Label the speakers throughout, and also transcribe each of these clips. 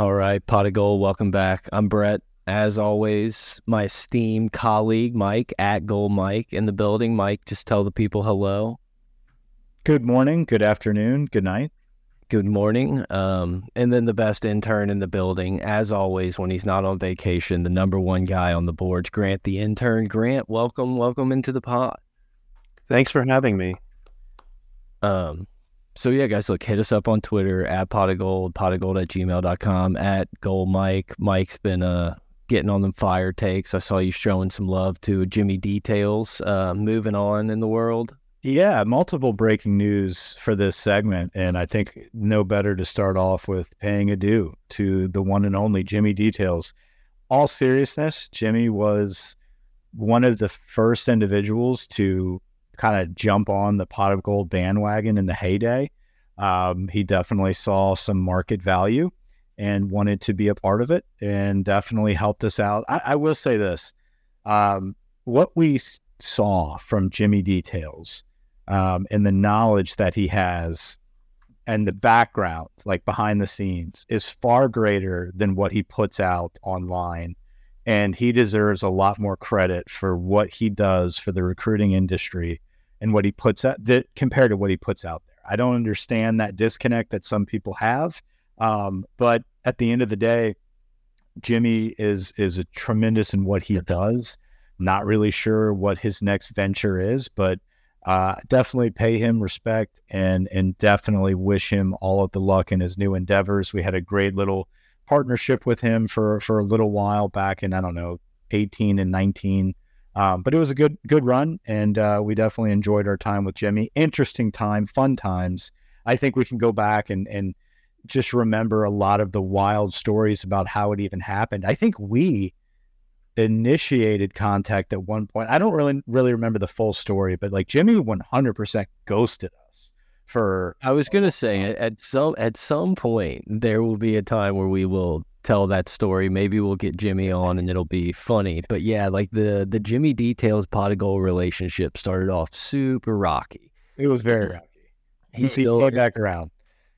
Speaker 1: All right, Pot of Gold, welcome back. I'm Brett. As always, my esteemed colleague Mike at Gold Mike in the building. Mike, just tell the people hello.
Speaker 2: Good morning, good afternoon, good night.
Speaker 1: Good morning. Um, and then the best intern in the building, as always, when he's not on vacation, the number one guy on the boards, Grant the intern. Grant, welcome, welcome into the pot.
Speaker 3: Thanks for having me.
Speaker 1: Um, so yeah, guys, look, hit us up on Twitter at pot of gold, pot of gold at gmail.com, at gold Mike. Mike's been uh getting on them fire takes. I saw you showing some love to Jimmy Details, uh, moving on in the world.
Speaker 2: Yeah, multiple breaking news for this segment. And I think no better to start off with paying adieu to the one and only Jimmy Details. All seriousness, Jimmy was one of the first individuals to kind of jump on the pot of gold bandwagon in the heyday. Um, he definitely saw some market value and wanted to be a part of it and definitely helped us out. I, I will say this um, what we saw from Jimmy Details um, and the knowledge that he has and the background, like behind the scenes, is far greater than what he puts out online. And he deserves a lot more credit for what he does for the recruiting industry and what he puts out that compared to what he puts out there. I don't understand that disconnect that some people have. Um, but at the end of the day, Jimmy is is a tremendous in what he does. Not really sure what his next venture is, but uh, definitely pay him respect and and definitely wish him all of the luck in his new endeavors. We had a great little partnership with him for for a little while back in I don't know 18 and 19. Um, but it was a good good run, and uh, we definitely enjoyed our time with Jimmy. Interesting time, fun times. I think we can go back and and just remember a lot of the wild stories about how it even happened. I think we initiated contact at one point. I don't really really remember the full story, but like Jimmy 100% ghosted us for
Speaker 1: I was going to say at some at some point there will be a time where we will tell that story. Maybe we'll get Jimmy on and it'll be funny. But yeah, like the the Jimmy Details pot of gold relationship started off super rocky.
Speaker 2: It was very rocky. He, still, came back around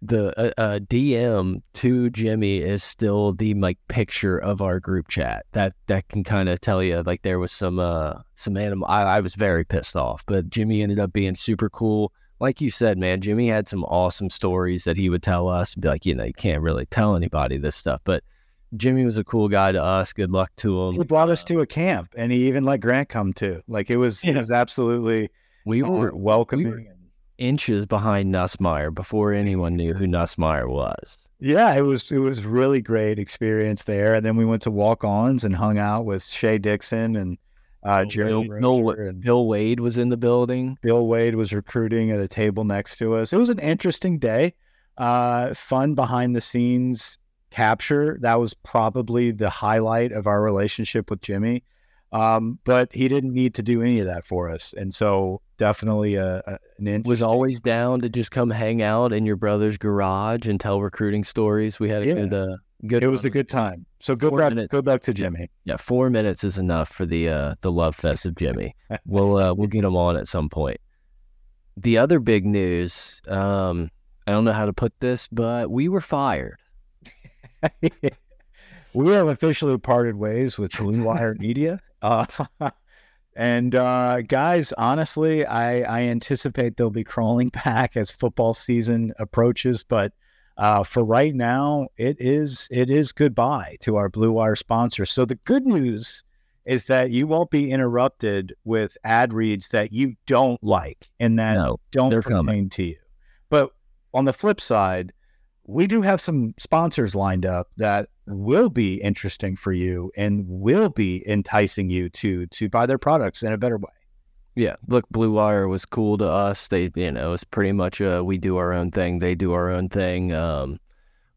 Speaker 1: the uh, uh, DM to Jimmy is still the like picture of our group chat. That that can kind of tell you like there was some uh some animal. I, I was very pissed off, but Jimmy ended up being super cool. Like you said, man, Jimmy had some awesome stories that he would tell us. Be like, you know, you can't really tell anybody this stuff, but Jimmy was a cool guy to us. Good luck to him.
Speaker 2: He brought us to a camp, and he even let Grant come too. Like it was, yeah. it was absolutely
Speaker 1: we uh, were welcoming. We were, inches behind Nussmeier before anyone knew who Nussmeier was.
Speaker 2: Yeah, it was it was really great experience there. And then we went to walk-ons and hung out with Shea Dixon and uh, Jerry
Speaker 1: Bill, Bill, and Bill Wade was in the building.
Speaker 2: Bill Wade was recruiting at a table next to us. It was an interesting day. Uh, fun behind the scenes capture. That was probably the highlight of our relationship with Jimmy. Um, but he didn't need to do any of that for us. And so definitely a, a an
Speaker 1: was always down to just come hang out in your brother's garage and tell recruiting stories. We had a yeah. uh, good.
Speaker 2: It was a good time. So good luck. Good luck to Jimmy.
Speaker 1: Yeah, four minutes is enough for the uh, the love fest of Jimmy. we'll uh, we'll get him on at some point. The other big news. Um, I don't know how to put this, but we were fired.
Speaker 2: we have officially parted ways with Blue Wire Media. Uh, and uh, guys, honestly, I, I anticipate they'll be crawling back as football season approaches. But uh, for right now, it is it is goodbye to our Blue Wire sponsor. So the good news is that you won't be interrupted with ad reads that you don't like and that no, don't pertain coming. to you. But on the flip side, we do have some sponsors lined up that will be interesting for you and will be enticing you to to buy their products in a better way.
Speaker 1: Yeah, look, Blue Wire was cool to us. They, you know, it's pretty much a we do our own thing, they do our own thing. Um,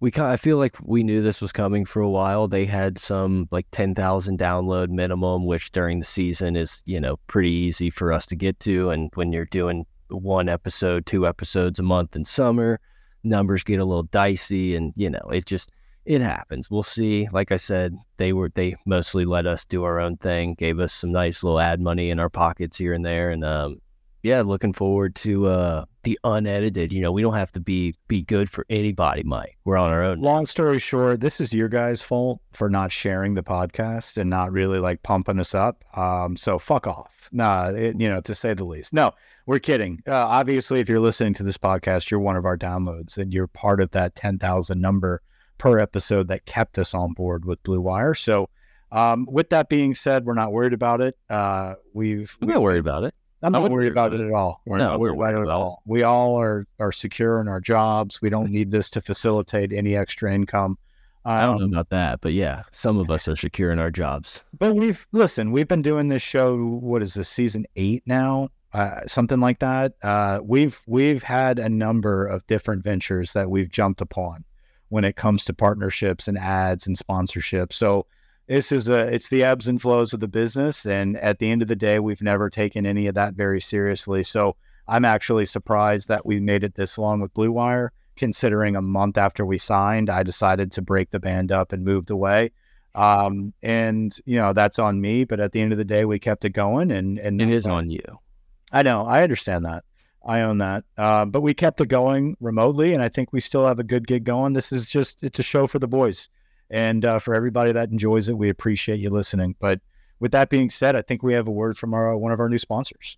Speaker 1: we kind I feel like we knew this was coming for a while. They had some like ten thousand download minimum, which during the season is you know pretty easy for us to get to, and when you're doing one episode, two episodes a month in summer, numbers get a little dicey, and you know it just it happens. We'll see. Like I said, they were they mostly let us do our own thing, gave us some nice little ad money in our pockets here and there, and um, yeah, looking forward to uh, the unedited. You know, we don't have to be be good for anybody, Mike. We're on our own.
Speaker 2: Long story short, this is your guys' fault for not sharing the podcast and not really like pumping us up. Um, so fuck off. Nah, it, you know, to say the least. No, we're kidding. Uh, obviously, if you're listening to this podcast, you're one of our downloads and you're part of that 10,000 number per episode that kept us on board with Blue Wire. So, um, with that being said, we're not worried about it. Uh, we've
Speaker 1: I'm not worried about it.
Speaker 2: I'm not worried about it at all. We're
Speaker 1: No,
Speaker 2: not
Speaker 1: we're
Speaker 2: worried about it at all. We all are are secure in our jobs. We don't need this to facilitate any extra income.
Speaker 1: I don't know
Speaker 2: Um,
Speaker 1: about that, but yeah, some of us are secure in our jobs.
Speaker 2: But we've listen. We've been doing this show. What is this season eight now? Uh, something like that. Uh, we've we've had a number of different ventures that we've jumped upon when it comes to partnerships and ads and sponsorships. So this is a it's the ebbs and flows of the business, and at the end of the day, we've never taken any of that very seriously. So I'm actually surprised that we made it this long with Blue Wire. Considering a month after we signed, I decided to break the band up and moved away. Um, and you know that's on me, but at the end of the day, we kept it going, and and
Speaker 1: It is on you.
Speaker 2: I know, I understand that, I own that, uh, but we kept it going remotely, and I think we still have a good gig going. This is just it's a show for the boys, and uh, for everybody that enjoys it, we appreciate you listening. But with that being said, I think we have a word from our one of our new sponsors.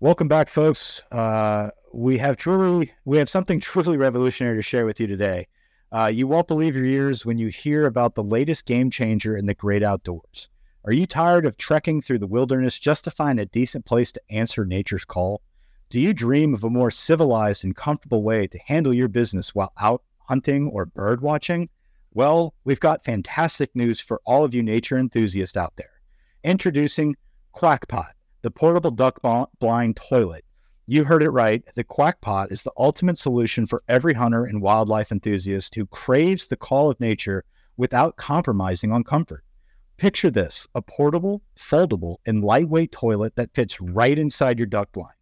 Speaker 2: Welcome back, folks. Uh, we have truly we have something truly revolutionary to share with you today. Uh, you won't believe your ears when you hear about the latest game changer in the great outdoors. Are you tired of trekking through the wilderness just to find a decent place to answer nature's call? Do you dream of a more civilized and comfortable way to handle your business while out hunting or bird watching? Well, we've got fantastic news for all of you nature enthusiasts out there. Introducing Quackpot, the portable duck blind toilet. You heard it right. The Quackpot is the ultimate solution for every hunter and wildlife enthusiast who craves the call of nature without compromising on comfort. Picture this a portable, foldable, and lightweight toilet that fits right inside your duck blind.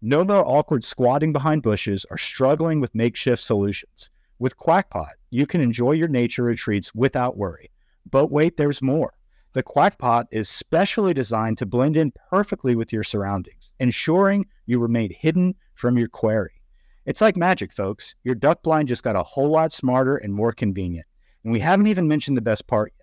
Speaker 2: No more awkward squatting behind bushes or struggling with makeshift solutions. With Quackpot, you can enjoy your nature retreats without worry. But wait, there's more. The Quackpot is specially designed to blend in perfectly with your surroundings, ensuring you remain hidden from your quarry. It's like magic, folks. Your duck blind just got a whole lot smarter and more convenient. And we haven't even mentioned the best part yet.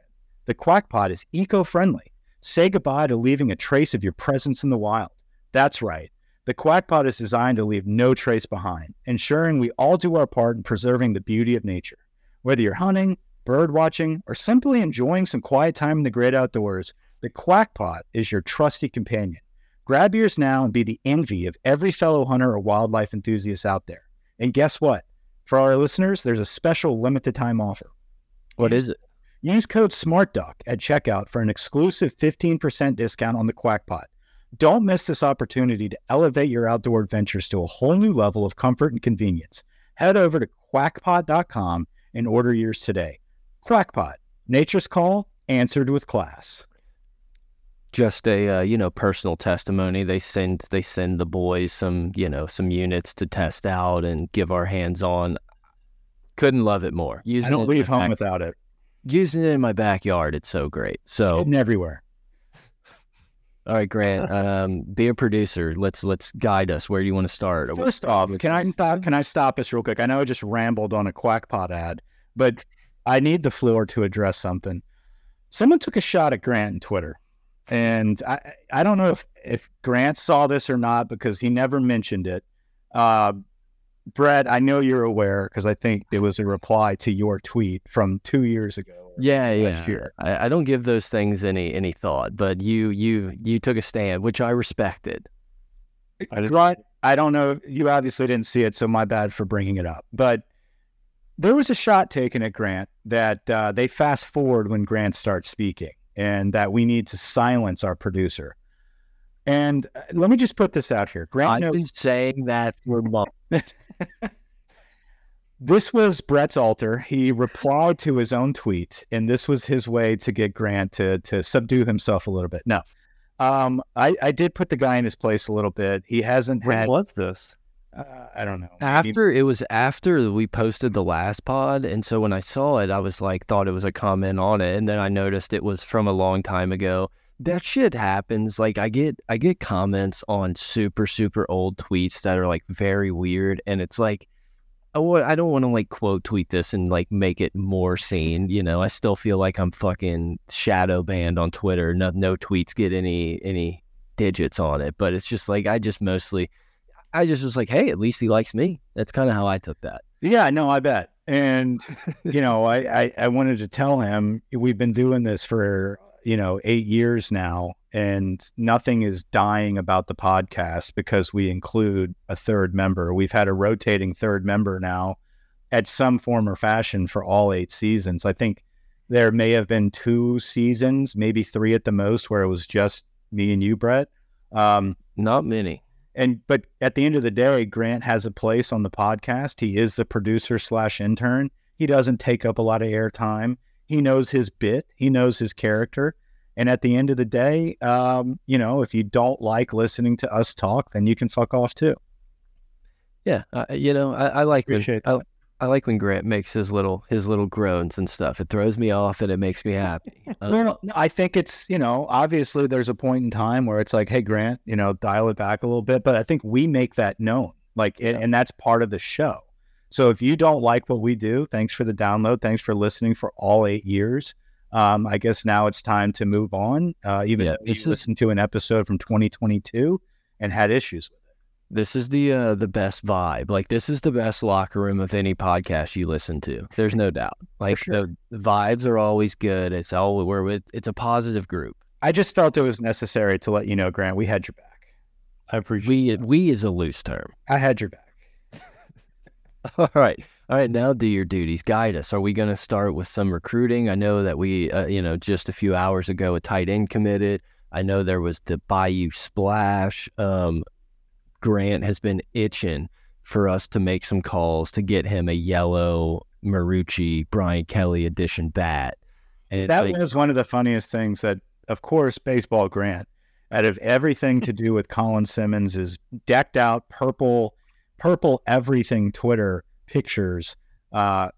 Speaker 2: The Quackpot is eco friendly. Say goodbye to leaving a trace of your presence in the wild. That's right. The Quackpot is designed to leave no trace behind, ensuring we all do our part in preserving the beauty of nature. Whether you're hunting, bird watching, or simply enjoying some quiet time in the great outdoors, the Quackpot is your trusty companion. Grab yours now and be the envy of every fellow hunter or wildlife enthusiast out there. And guess what? For our listeners, there's a special limited time offer.
Speaker 1: What is it?
Speaker 2: Use code SmartDuck at checkout for an exclusive 15% discount on the Quackpot. Don't miss this opportunity to elevate your outdoor adventures to a whole new level of comfort and convenience. Head over to quackpot.com and order yours today. Quackpot, nature's call, answered with class.
Speaker 1: Just a uh, you know personal testimony. They send they send the boys some you know some units to test out and give our hands on. Couldn't love it more. Using
Speaker 2: I don't leave home without it.
Speaker 1: Using it in my backyard. It's so great. So
Speaker 2: Hidden everywhere.
Speaker 1: all right, Grant, um, be a producer. Let's let's guide us. Where do you want to start?
Speaker 2: First off, can I stop? Can I stop this real quick? I know I just rambled on a Quackpot ad, but I need the floor to address something. Someone took a shot at Grant on Twitter, and I I don't know if if Grant saw this or not because he never mentioned it. Uh, Brett, I know you're aware because I think it was a reply to your tweet from two years ago.
Speaker 1: Yeah, yeah.
Speaker 2: year.
Speaker 1: I, I don't give those things any any thought, but you you you took a stand, which I respected.
Speaker 3: I didn't-
Speaker 2: Grant, I don't know. You obviously didn't see it, so my bad for bringing it up. But there was a shot taken at Grant that uh, they fast forward when Grant starts speaking, and that we need to silence our producer. And uh, let me just put this out here. Grant
Speaker 1: I've
Speaker 2: knows
Speaker 1: been saying that for months.
Speaker 2: this was Brett's altar. He replied to his own tweet, and this was his way to get Grant to to subdue himself a little bit. No, um, I, I did put the guy in his place a little bit. He hasn't
Speaker 3: When
Speaker 2: had.
Speaker 3: was this?
Speaker 2: Uh, I don't know. maybe-
Speaker 1: After it was after we posted the last pod, and so when I saw it, I was like, thought it was a comment on it, and then I noticed it was from a long time ago. That shit happens. Like I get I get comments on super super old tweets that are like very weird, and it's like. I I don't want to like quote tweet this and like make it more sane. You know, I still feel like I'm fucking shadow banned on Twitter. No, no tweets get any any digits on it, but it's just like I just mostly, I just was like, hey, at least he likes me. That's kind of how I took that.
Speaker 2: Yeah, no, I bet. And you know, I, I I wanted to tell him we've been doing this for you know eight years now, and nothing is dying about the podcast because we include a third member. We've had a rotating third member now at some form or fashion for all eight seasons. I think there may have been two seasons, maybe three at the most, where it was just me and you, Brett.
Speaker 1: Um, Not many.
Speaker 2: And but at the end of the day, Grant has a place on the podcast. He is the producer slash intern. He doesn't take up a lot of airtime. He knows his bit. He knows his character. And at the end of the day, um, you know, if you don't like listening to us talk, then you can fuck off too.
Speaker 1: Yeah, uh, you know, I, I like Appreciate when, I, I, like when Grant makes his little his little groans and stuff. It throws me off and it makes me happy.
Speaker 2: Well, I think it's you know, obviously there's a point in time where it's like, hey, Grant, you know, dial it back a little bit. But I think we make that known, like, yeah. and, and that's part of the show. So if you don't like what we do, thanks for the download. Thanks for listening for all eight years. Um, I guess now it's time to move on. Uh, even yeah, if you listened to an episode from 2022 and had issues with it.
Speaker 1: This is the uh, the best vibe. Like this is the best locker room of any podcast you listen to. There's no doubt. Like sure. the, the, vibes are always good. It's all we're with. It's a positive group.
Speaker 2: I just felt it was necessary to let you know, Grant. We had your back.
Speaker 1: I appreciate. We that. we is a loose term.
Speaker 2: I had your back.
Speaker 1: all right. All right, now do your duties. Guide us. Are we going to start with some recruiting? I know that we, uh, you know, just a few hours ago, a tight end committed. I know there was the Bayou Splash. Um, Grant has been itching for us to make some calls to get him a yellow Marucci Brian Kelly edition bat.
Speaker 2: And that was one of the funniest things that, of course, baseball Grant, out of everything to do with Colin Simmons, is decked out purple, purple everything Twitter pictures, uh,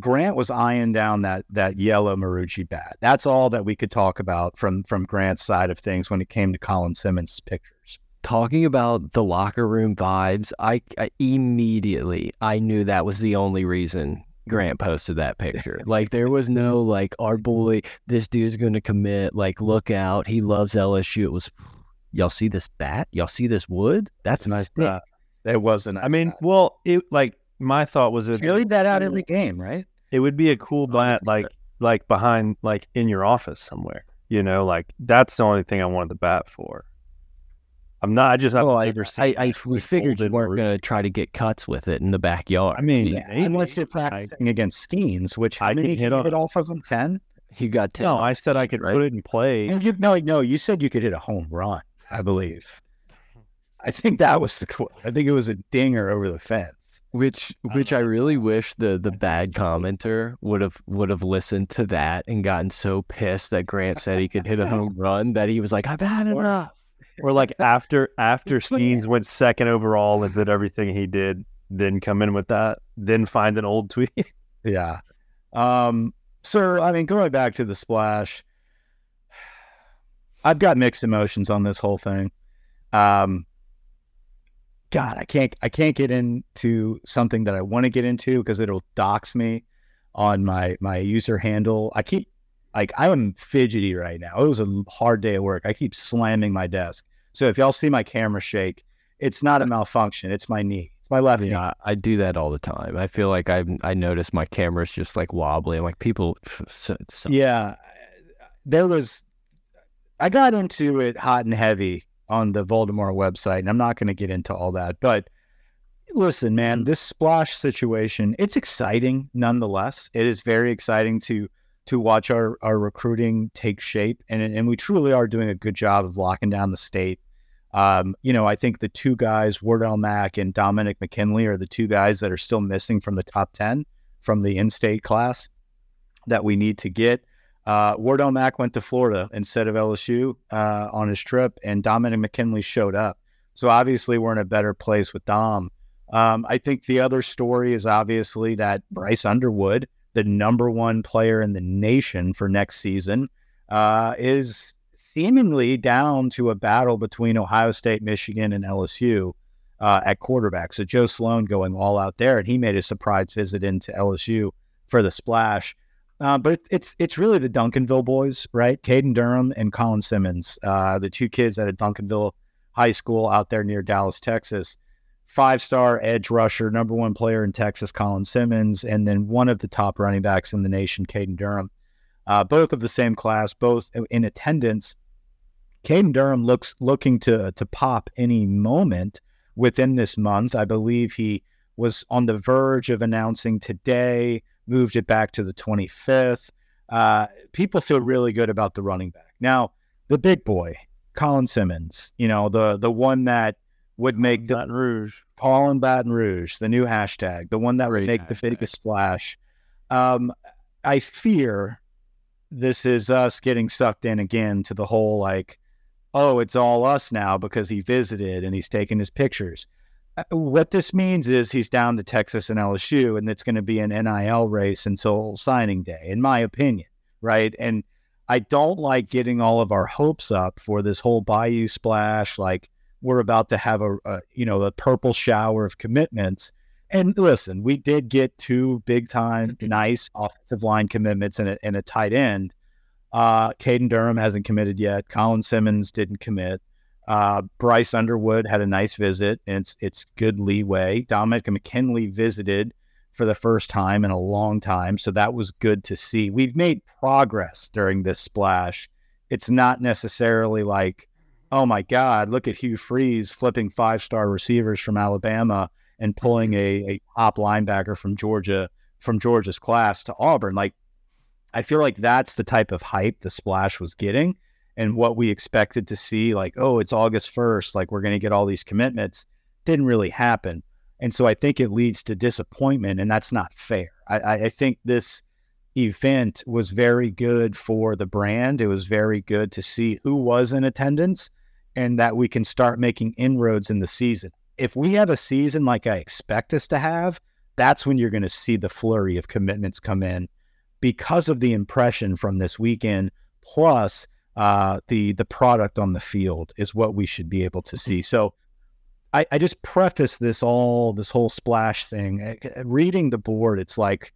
Speaker 2: Grant was eyeing down that that yellow Marucci bat. That's all that we could talk about from from Grant's side of things when it came to Colin Simmons' pictures.
Speaker 1: Talking about the locker room vibes, I, I immediately I knew that was the only reason Grant posted that picture. like there was no like our boy, this dude's gonna commit. Like look out, he loves LSU. It was y'all see this bat? Y'all see this wood? That's nice. Uh,
Speaker 2: it wasn't.
Speaker 3: I mean, bat. well, it like my thought was
Speaker 2: it you that out every game, right?
Speaker 3: It would be a cool bat like like behind like in your office somewhere. You know, like that's the only thing I wanted the bat for. I'm not. I just.
Speaker 1: Well, I, I, I, we figured you weren't going to try to get cuts with it in the backyard.
Speaker 2: I mean, yeah, unless you're practicing I, against Skenes, which I can hit, hit off of them ten.
Speaker 1: You got ten.
Speaker 3: No, I said I could right? put it in play.
Speaker 2: And you, no, no, you said you could hit a home run. I believe. I think that was the quote. I think it was a dinger over the fence.
Speaker 1: Which which I really wish the the bad commenter would have would have listened to that and gotten so pissed that Grant said he could hit a home run that he was like, I've had enough.
Speaker 3: Or like after after Skenes went second overall and did everything he did, then come in with that, then find an old tweet.
Speaker 2: yeah. Um, sir, I mean, going back to the splash, I've got mixed emotions on this whole thing. Um, God, I can't I can't get into something that I want to get into because it'll dox me on my my user handle. I keep like I'm fidgety right now. It was a hard day at work. I keep slamming my desk. So if y'all see my camera shake, it's not a malfunction. It's my knee. It's my left yeah, knee.
Speaker 1: I do that all the time. I feel like I I notice my camera's just like wobbly. I'm like people. So,
Speaker 2: so. Yeah, there was. I got into it hot and heavy on the Voldemort website, and I'm not going to get into all that. But listen, man, mm. this splash situation, it's exciting nonetheless. It is very exciting to to watch our, our recruiting take shape. And, and we truly are doing a good job of locking down the state. Um, you know, I think the two guys, Wardell Mack and Dominic McKinley, are the two guys that are still missing from the top 10 from the in state class that we need to get. Uh, Wardell Mack went to Florida instead of LSU uh, on his trip, and Dominic McKinley showed up. So obviously, we're in a better place with Dom. Um, I think the other story is obviously that Bryce Underwood, the number one player in the nation for next season, uh, is seemingly down to a battle between Ohio State, Michigan, and LSU uh, at quarterback. So Joe Sloan going all out there, and he made a surprise visit into LSU for the splash. Uh, but it's it's really the Duncanville boys, right? Caden Durham and Colin Simmons, uh, the two kids at a Duncanville High School out there near Dallas, Texas. Five star edge rusher, number one player in Texas, Colin Simmons, and then one of the top running backs in the nation, Caden Durham. Uh, both of the same class, both in attendance. Caden Durham looks looking to to pop any moment within this month. I believe he was on the verge of announcing today moved it back to the 25th. Uh, people feel really good about the running back. Now, the big boy, Colin Simmons, you know, the the one that would make the
Speaker 3: Baton Rouge.
Speaker 2: Colin Baton Rouge, the new hashtag, the one that would
Speaker 1: Great
Speaker 2: make the
Speaker 1: hashtag.
Speaker 2: biggest splash. Um, I fear this is us getting sucked in again to the whole like, oh, it's all us now because he visited and he's taking his pictures. Uh, What this means is he's down to Texas and LSU, and it's going to be an NIL race until signing day, in my opinion, right? And I don't like getting all of our hopes up for this whole Bayou splash. Like we're about to have a, a you know a purple shower of commitments. And listen, we did get two big time, nice offensive line commitments and a, and a tight end. Uh, Caden Durham hasn't committed yet. Colin Simmons didn't commit. Uh, Bryce Underwood had a nice visit. And it's it's good leeway. Dominic McKinley visited for the first time in a long time, so that was good to see. We've made progress during this splash. It's not necessarily like, oh my God, look at Hugh Freeze flipping five star receivers from Alabama and pulling a, a top linebacker from Georgia from Georgia's class to Auburn. Like, I feel like that's the type of hype the splash was getting and what we expected to see. Like, oh, it's August 1st, like we're going to get all these commitments. Didn't really happen. And so I think it leads to disappointment, and that's not fair. I, I, I think this event was very good for the brand. It was very good to see who was in attendance and that we can start making inroads in the season. If we have a season like I expect us to have, that's when you're going to see the flurry of commitments come in because of the impression from this weekend, plus uh, the the product on the field is what we should be able to see. So I, I just preface this all this whole splash thing. eh, Reading the board, it's like,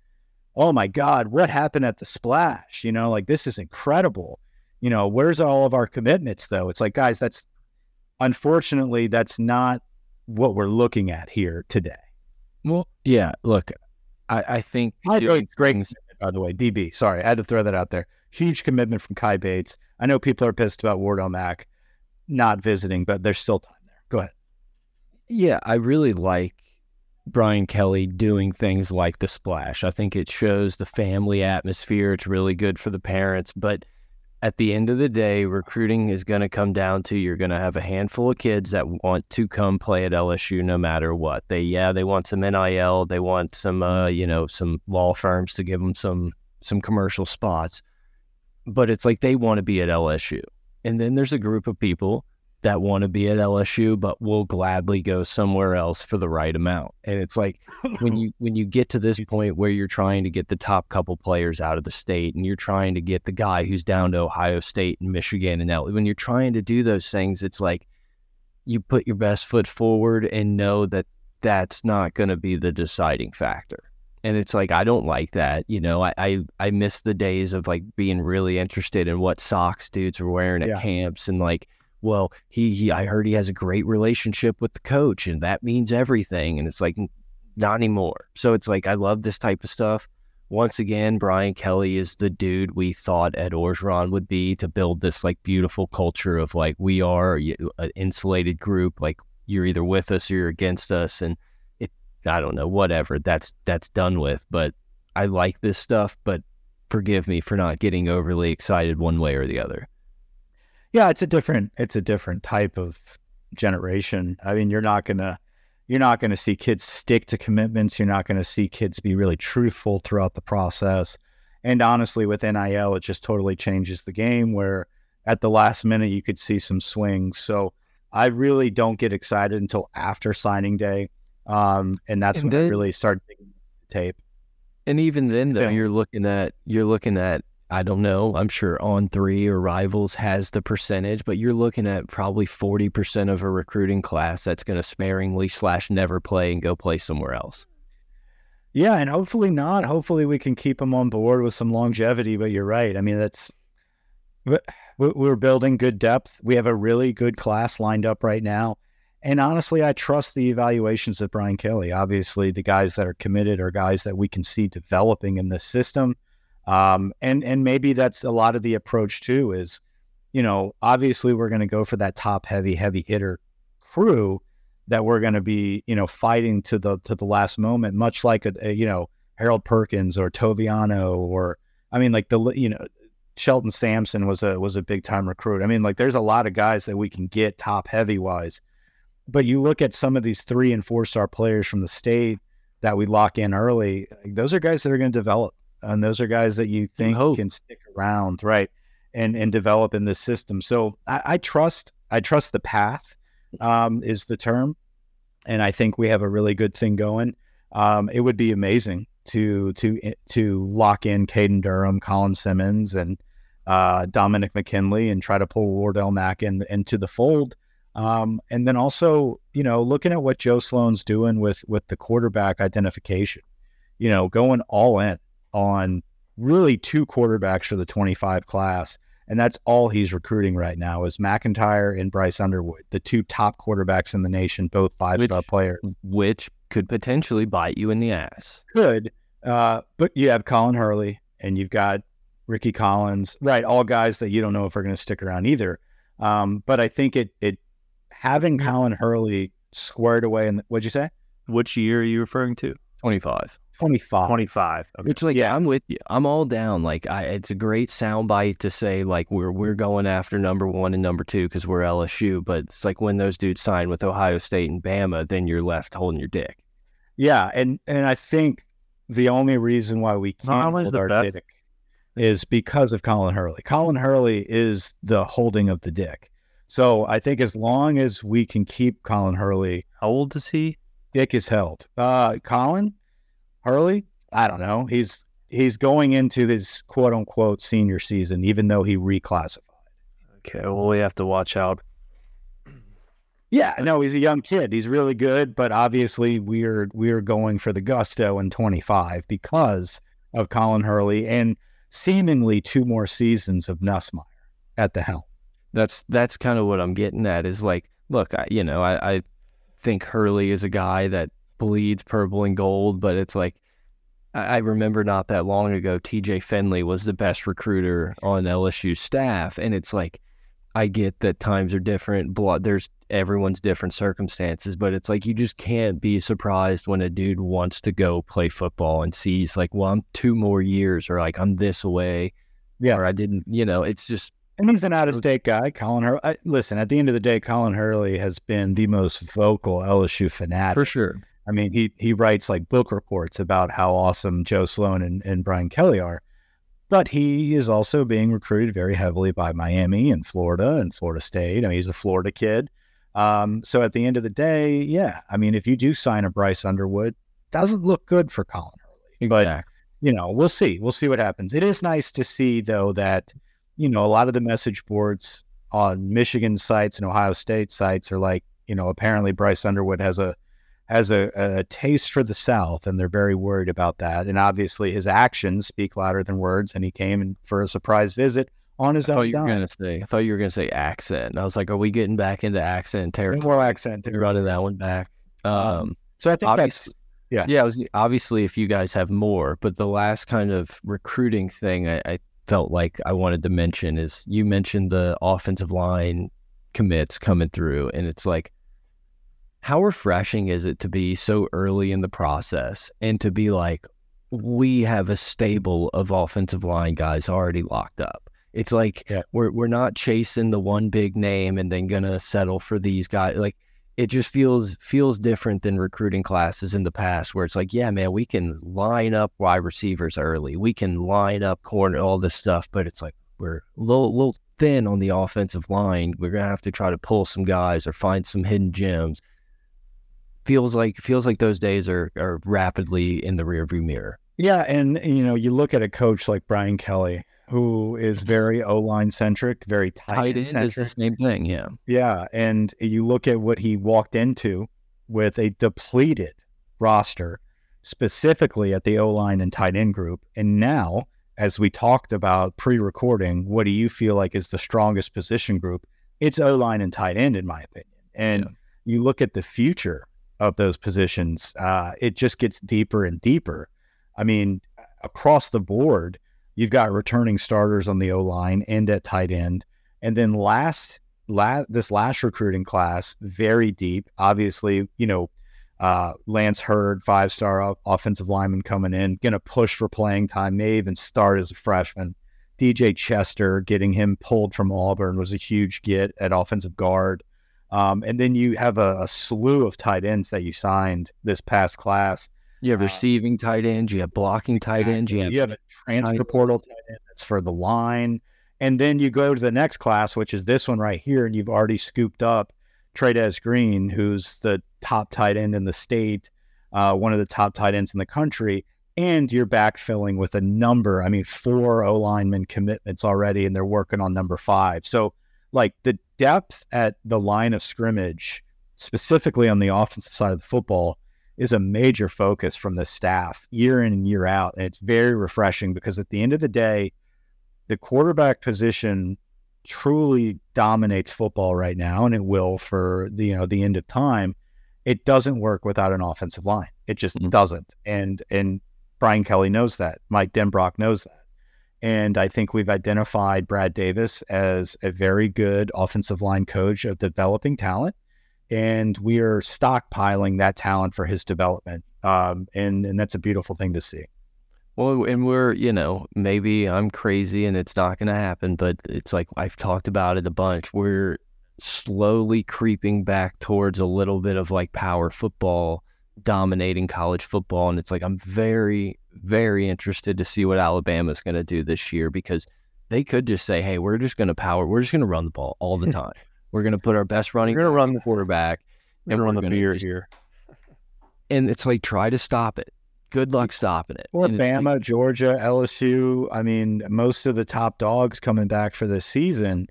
Speaker 2: oh my God, what happened at the splash? You know, like this is incredible. You know, where's all of our commitments though? It's like, guys, that's unfortunately that's not what we're looking at here today.
Speaker 1: Well, yeah. Look, I, I think
Speaker 2: Kai
Speaker 1: doing
Speaker 2: Bates, great by the way. DB, sorry, I had to throw that out there. Huge commitment from Kai Bates. I know people are pissed about Wardell Mack not visiting, but there's still time there. Go ahead.
Speaker 1: Yeah, I really like Brian Kelly doing things like the splash. I think it shows the family atmosphere. It's really good for the parents. But at the end of the day, recruiting is going to come down to you're going to have a handful of kids that want to come play at LSU no matter what. They, yeah, they want some NIL. They want some, uh, you know, some law firms to give them some some commercial spots. But it's like they want to be at LSU. And then there's a group of people that want to be at LSU but will gladly go somewhere else for the right amount. And it's like when you when you get to this point where you're trying to get the top couple players out of the state and you're trying to get the guy who's down to Ohio State and Michigan and L when you're trying to do those things it's like you put your best foot forward and know that that's not going to be the deciding factor. And it's like I don't like that, you know. I, I I miss the days of like being really interested in what socks dudes are wearing at
Speaker 2: Yeah.
Speaker 1: camps and like well, he, he I heard he has a great relationship with the coach and that means everything. And it's like not anymore. So it's like I love this type of stuff. Once again, Brian Kelly is the dude we thought Ed Orgeron would be to build this like beautiful culture of like we are an uh, insulated group. Like you're either with us or you're against us, and I don't know whatever that's that's done with. But I like this stuff. But forgive me for not getting overly excited one way or the other.
Speaker 2: Yeah, it's a different it's a different type of generation. I mean, you're not gonna you're not gonna see kids stick to commitments. You're not gonna see kids be really truthful throughout the process. And honestly, with NIL, it just totally changes the game where at the last minute you could see some swings. So I really don't get excited until after signing day. Um, and that's
Speaker 1: And
Speaker 2: when I really start digging tape.
Speaker 1: And even then, though,
Speaker 2: Film.
Speaker 1: you're looking at you're looking at I don't know. I'm sure on three or rivals has the percentage, but you're looking at probably 40% of a recruiting class that's going to sparingly slash never play and go play somewhere else.
Speaker 2: Yeah, and hopefully not. Hopefully we can keep them on board with some longevity. But you're right. I mean, that's we're building good depth. We have a really good class lined up right now. And honestly, I trust the evaluations of Brian Kelly. Obviously, the guys that are committed are guys that we can see developing in this system. Um, and and maybe that's a lot of the approach too. Is you know, obviously we're going to go for that top heavy, heavy hitter crew that we're going to be you know fighting to the to the last moment, much like a, a you know Harold Perkins or Toviano or I mean like the you know Shelton Sampson was a was a big time recruit. I mean like there's a lot of guys that we can get top heavy wise, but you look at some of these three and four star players from the state that we lock in early. Those are guys that are going to develop and those are guys that you think can stick around, right, and and develop in this system. So I, I trust I trust the path um, is the term, and I think we have a really good thing going. Um, it would be amazing to to eh, to lock in Caden Durham, Colin Simmons, and uh, Dominic McKinley, and try to pull Wardell Mack in, into the fold. Um, and then also, you know, looking at what Joe Sloan's doing with with the quarterback identification, you know, going all in on really two quarterbacks for the 25 class. And that's all he's recruiting right now is McIntyre and Bryce Underwood, the two top quarterbacks in the nation, both five star players.
Speaker 1: Which could potentially bite you in the ass.
Speaker 2: Could. Uh, but you have Colin Hurley and you've got Rickie Collins, right? All guys that you don't know if are going to stick around either. Um, but I think it it having Colin Hurley squared away and what'd you say?
Speaker 3: Which year are you referring to?
Speaker 1: 25.
Speaker 2: 25.
Speaker 3: 25.
Speaker 1: Okay. Which like yeah, I'm with you. I'm all down. Like I it's a great soundbite to say like we're we're going after number 1 and number 2 cuz we're LSU, but it's like when those dudes sign with Ohio State and Bama, then you're left holding your dick.
Speaker 2: Yeah, and and I think the only reason why we can't hold our best. dick is because of Colin Hurley. Colin Hurley is the holding of the dick. So I think as long as we can keep Colin Hurley,
Speaker 3: how old is he?
Speaker 2: Dick is held. Uh, Colin, Hurley, I don't know. He's he's going into his quote unquote senior season, even though he reclassified.
Speaker 3: Okay, well we have to watch out.
Speaker 2: Yeah, no, he's a young kid. He's really good, but obviously we're we're going for the gusto in 25 because of Colin Hurley and seemingly two more seasons of Nussmeier at the helm.
Speaker 1: That's that's kind of what I'm getting at. Is like, look, I, you know, I, I think Hurley is a guy that bleeds purple and gold, but it's like I remember not that long ago, TJ Finley was the best recruiter on LSU staff. And it's like, I get that times are different. Blood, there's everyone's different circumstances, but it's like you just can't be surprised when a dude wants to go play football and sees like, well, I'm two more years, or like I'm this away, yeah, or I didn't, you know, it's just.
Speaker 2: And he's an out-of-state guy, Colin Hurley. I, listen, at the end of the day, Colin Hurley has been the most vocal LSU fanatic
Speaker 1: for sure.
Speaker 2: I mean, he he writes like book reports about how awesome Joe Sloan and, and Brian Kelly are. But he is also being recruited very heavily by Miami and Florida and Florida State. I mean, he's a Florida kid. Um, so at the end of the day, yeah, I mean, if you do sign a Bryce Underwood, doesn't look good for Colin Hurley. Exactly. But you know, we'll see. We'll see what happens. It is nice to see though that you know a lot of the message boards on Michigan sites and Ohio State sites are like, you know, apparently Bryce Underwood has a has a, a taste for the South, and they're very worried about that. And obviously, his actions speak louder than words. And he came in for a surprise visit on his
Speaker 1: I
Speaker 2: own.
Speaker 1: Thought you were gonna say, I thought you were gonna say accent. And I was like, are we getting back into accent territory?
Speaker 2: More accent.
Speaker 1: Territory. Running that one back. Um, um,
Speaker 2: so I think that's yeah,
Speaker 1: yeah. Was, obviously, if you guys have more, but the last kind of recruiting thing I, I felt like I wanted to mention is you mentioned the offensive line commits coming through, and it's like how refreshing is it to be so early in the process and to be like, we have a stable of offensive line guys already locked up. It's like yeah. we're we're not chasing the one big name and then gonna settle for these guys. Like it just feels feels different than recruiting classes in the past where it's like, yeah, man, we can line up wide receivers early. We can line up corner, all this stuff, but it's like we're a little, little thin on the offensive line. We're gonna have to try to pull some guys or find some hidden gems feels like feels like those days are are rapidly in the rearview mirror.
Speaker 2: Yeah, and you know, you look at a coach like Brian Kelly, who is very O line centric, very tight,
Speaker 1: Tight end is the same thing. Yeah.
Speaker 2: Yeah, and you look at what he walked into with a depleted roster, specifically at the O line and tight end group, and now. As we talked about pre-recording, what do you feel like is the strongest position group? It's O line and tight end, in my opinion. And
Speaker 1: Yeah.
Speaker 2: you look at the future of those positions, uh, it just gets deeper and deeper. I mean, across the board, you've got returning starters on the O line and at tight end. And then last, last this last recruiting class, very deep. Obviously, you know, uh, Lance Heard, five star offensive lineman coming in, going to push for playing time, may even start as a freshman. DJ Chester, getting him pulled from Auburn was a huge get at offensive guard. Um, and then you have a, a, slew of tight ends that you signed this past class.
Speaker 1: You have
Speaker 2: Uh,
Speaker 1: receiving tight ends, you have blocking tight ends, you have,
Speaker 2: you have a transfer portal tight end that's for the line. And then you go to the next class, which is this one right here, and you've already scooped up Trey'Dez Green, who's the top tight end in the state, uh, one of the top tight ends in the country. And you're backfilling with a number, I mean, four O lineman commitments already, and they're working on number five. So, like the depth at the line of scrimmage, specifically on the offensive side of the football, is a major focus from the staff year in and year out. And it's very refreshing because at the end of the day, the quarterback position truly dominates football right now, and it will for the you know the end of time. It doesn't work without an offensive line. It just
Speaker 1: Mhm.
Speaker 2: doesn't. And and Brian Kelly knows that. Mike Denbrock knows that. And I think we've identified Brad Davis as a very good offensive line coach of developing talent. And we are stockpiling that talent for his development. Um, and, and that's a beautiful thing to see.
Speaker 1: Well, and we're, you know, maybe I'm crazy and it's not going to happen, but it's like I've talked about it a bunch. We're slowly creeping back towards a little bit of like power football dominating college football. And it's like I'm very, very interested to see what Alabama's going to do this year because they could just say, hey, we're just going to power, we're just going to run the ball all the time. We're going to put our best running
Speaker 3: We're gonna run the
Speaker 1: quarterback.
Speaker 3: gonna run the beer
Speaker 1: just-
Speaker 3: here.
Speaker 1: And it's like, try to stop it. Good luck stopping it.
Speaker 2: Well,
Speaker 1: And it's like-
Speaker 2: Georgia, LSU. I mean, most of the top dogs coming back for this season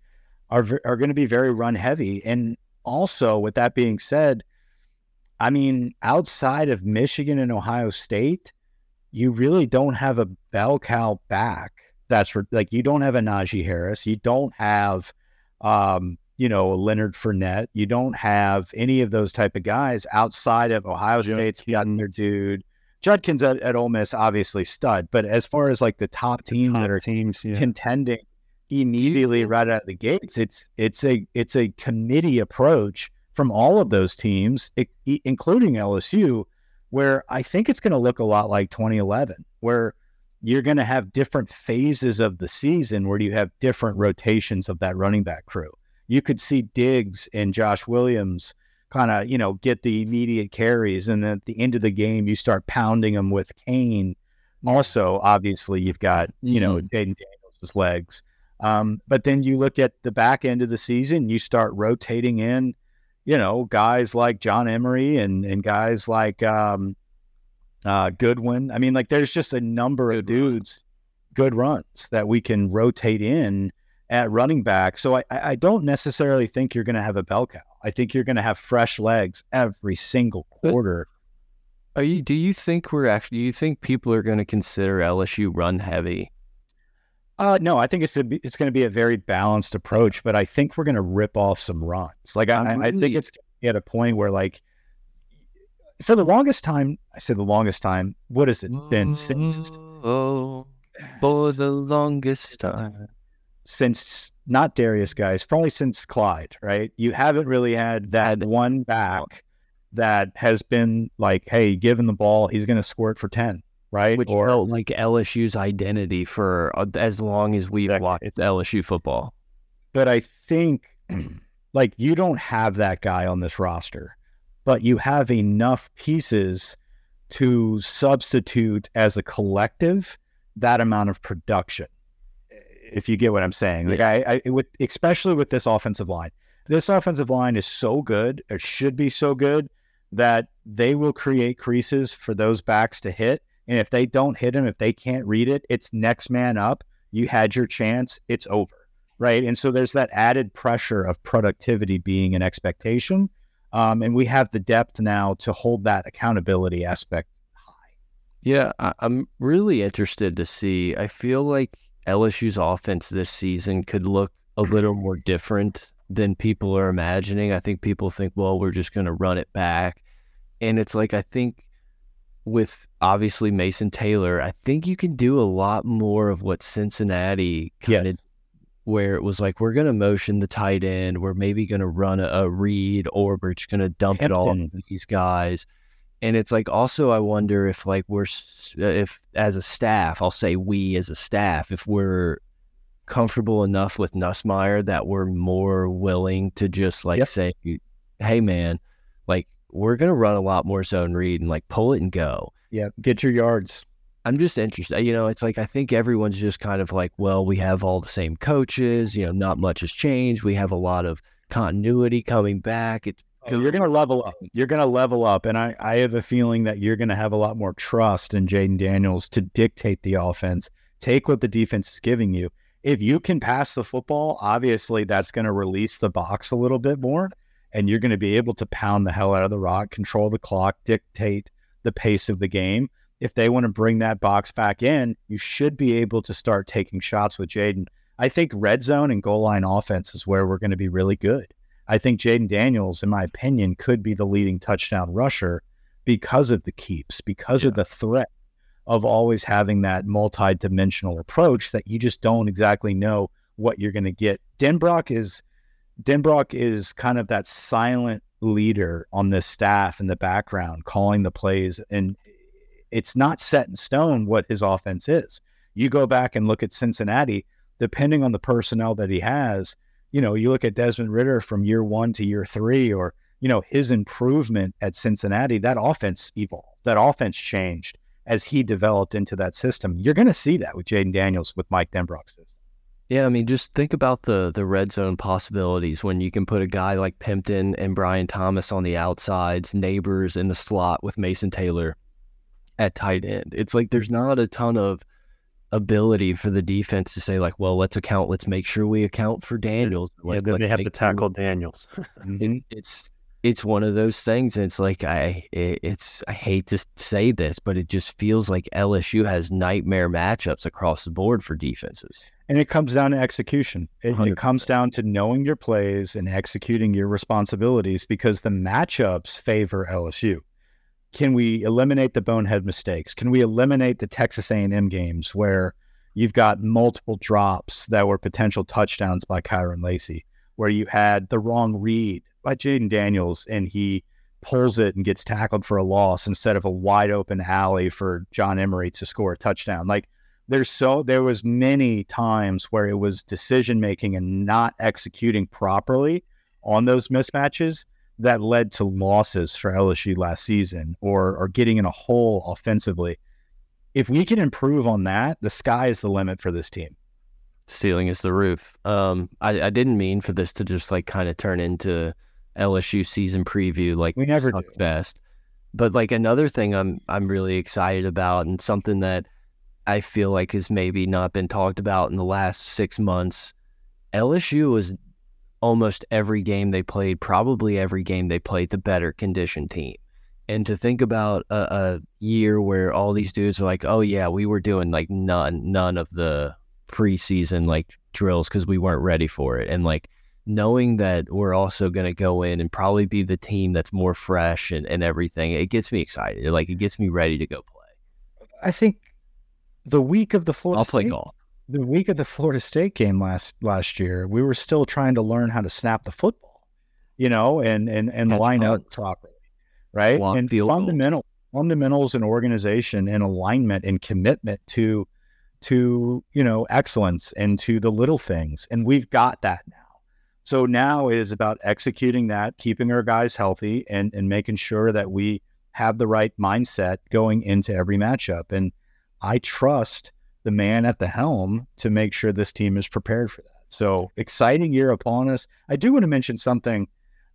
Speaker 2: are are going to be very run heavy. And also, with that being said, I mean, outside of Michigan and Ohio State, you really don't have a bell cow back. That's for, like you don't have a Najee Harris. You don't have, um, you know, Leonard Fournette. You don't have any of those type of guys outside of Ohio State's got their dude. Judkins at, at Ole Miss, obviously stud, but as far as like the top teams
Speaker 3: Top
Speaker 2: that are
Speaker 3: teams, yeah.
Speaker 2: contending immediately right out of the gates, it's it's a it's a committee approach from all of those teams, i- i- including LSU, where I think it's going to look a lot like 2011, where you're going to have different phases of the season where you have different rotations of that running back crew. You could see Diggs and Josh Williams kind of, you know, get the immediate carries. And then at the end of the game, you start pounding them with Kane. Also, obviously, you've got, you know, Jayden Daniels' legs. Um, but then you look at the back end of the season, you start rotating in, you know, guys like John Emery and, and guys like um, uh, Goodwin. I mean, like there's just a number of dudes, good runs that we can rotate in at running back. So I, I I don't necessarily think you're going to have a bell cow. I think you're going to have fresh legs every single
Speaker 1: But-
Speaker 2: quarter.
Speaker 1: Are you? Do you think we're actually? Do you think people are going to consider LSU run heavy?
Speaker 2: Uh, no, I think it's a, it's going to be a very balanced approach, but I think we're going to rip off some runs. Like I,
Speaker 1: I'm
Speaker 2: I think
Speaker 1: really-
Speaker 2: it's at a point where like for the longest time, I said the longest time. What has it been since
Speaker 1: Oh, for the longest time.
Speaker 2: Since not Derrius Guice, probably since Clyde, right? You haven't really had that one back that has been like, hey, give him the ball, he's going to squirt for 10, right?
Speaker 1: Which
Speaker 2: or
Speaker 1: felt like LSU's identity for uh, as long as we've
Speaker 3: Decade.
Speaker 1: watched LSU football.
Speaker 2: but I think like you don't have that guy on this roster, but you have enough pieces to substitute as a collective that amount of production. If you get what I'm saying, like I, I with especially with this offensive line, this offensive line is so good, or should be so good, that they will create creases for those backs to hit. And if they don't hit them, if they can't read it, it's next man up. you had your chance, it's over. Right. And so there's that added pressure of productivity being an expectation. Um, and we have the depth now to hold that accountability aspect high.
Speaker 1: Yeah, I, I'm really interested to see. I feel like LSU's offense this season could look a little more different than people are imagining. I think people think, well, we're just going to run it back. And it's like, I think with obviously Mason Taylor, I think you can do a lot more of what Cincinnati kind
Speaker 2: Yes.
Speaker 1: of, where it was like, we're going to motion the tight end. We're maybe going to run a, a read or we're just going to dump it all
Speaker 2: Hampton.
Speaker 1: these guys. And it's like, also, I wonder if, like, we're, uh, if as a staff, I'll say we as a staff, if we're comfortable enough with Nussmeier that we're more willing to just like
Speaker 2: Yep.
Speaker 1: say, hey, man, like, we're going to run a lot more zone read and like pull it and go.
Speaker 2: Yeah. Get your yards.
Speaker 1: I'm just interested. Uh, you know, it's like I think everyone's just kind of like, well, we have all the same coaches. You know, not much has changed. We have a lot of continuity coming back.
Speaker 2: You're going to level up. You're going to level up. And I, I have a feeling that you're going to have a lot more trust in Jayden Daniels to dictate the offense, take what the defense is giving you. If you can pass the football, obviously that's going to release the box a little bit more. And you're going to be able to pound the hell out of the rock, control the clock, dictate the pace of the game. If they want to bring that box back in, you should be able to start taking shots with Jayden. I think red zone and goal line offense is where we're going to be really good. I think Jayden Daniels, in my opinion, could be the leading touchdown rusher because of the keeps, because of the threat of always having that multi-dimensional approach that you just don't exactly know what you're going to get. Denbrock is Denbrock is kind of that silent leader on this staff in the background, calling the plays, and it's not set in stone what his offense is. You go back and look at Cincinnati, depending on the personnel that he has, you know, you look at Desmond Ridder from year one to year three, or, you know, his improvement at Cincinnati, that offense evolved, that offense changed as he developed into that system. You're going to see that with Jayden Daniels with Mike Denbrock's system.
Speaker 1: yeah, I mean, just think about the the red zone possibilities when you can put a guy like Pimpton and Brian Thomas on the outsides, Nabers in the slot with Mason Taylor at tight end. It's like there's not a ton of ability for the defense to say like, well, let's account, let's make sure we account for Daniels.
Speaker 3: yeah,
Speaker 1: Like,
Speaker 3: then
Speaker 1: let's
Speaker 3: they have
Speaker 1: make
Speaker 3: to
Speaker 1: sure-
Speaker 3: tackle Daniels.
Speaker 1: Mm-hmm. it's it's one of those things. And it's like I it, it's I hate to say this, but it just feels like LSU has nightmare matchups across the board for defenses.
Speaker 2: And it comes down to execution. It, it comes down to knowing your plays and executing your responsibilities because the matchups favor LSU. Can we eliminate the bonehead mistakes? Can we eliminate the Texas A&M games where you've got multiple drops that were potential touchdowns by Kyren Lacy, where you had the wrong read by Jayden Daniels and he pulls it and gets tackled for a loss instead of a wide open alley for John Emery to score a touchdown. Like there's so there was many times where it was decision making and not executing properly on those mismatches that led to losses for LSU last season or or getting in a hole offensively. If we can improve on that, the sky is the limit for this team.
Speaker 1: Ceiling is the roof. Um, I, I didn't mean for this to just like kind of turn into LSU season preview like
Speaker 2: We never do.
Speaker 1: best. But like another thing I'm I'm really excited about and something that I feel like has maybe not been talked about in the last six months. LSU was almost every game they played, probably every game they played, the better conditioned team. And to think about a, a year where all these dudes are like, oh yeah, we were doing like none none of the preseason like drills because we weren't ready for it, and like knowing that we're also going to go in and probably be the team that's more fresh and, and everything, it gets me excited. Like it gets me ready to go play.
Speaker 2: I think the week of the Florida
Speaker 1: I'll play
Speaker 2: State
Speaker 1: golf.
Speaker 2: The week of the Florida State game last last year, we were still trying to learn how to snap the football, you know, and and and
Speaker 1: Catch
Speaker 2: line up properly, right?
Speaker 1: Block
Speaker 2: and
Speaker 1: field goal.
Speaker 2: fundamental fundamentals and organization and alignment and commitment to to you know excellence and to the little things, and we've got that now. So now it is about executing that, keeping our guys healthy, and and making sure that we have the right mindset going into every matchup. And I trust the man at the helm to make sure this team is prepared for that. So exciting year upon us. I do want to mention something.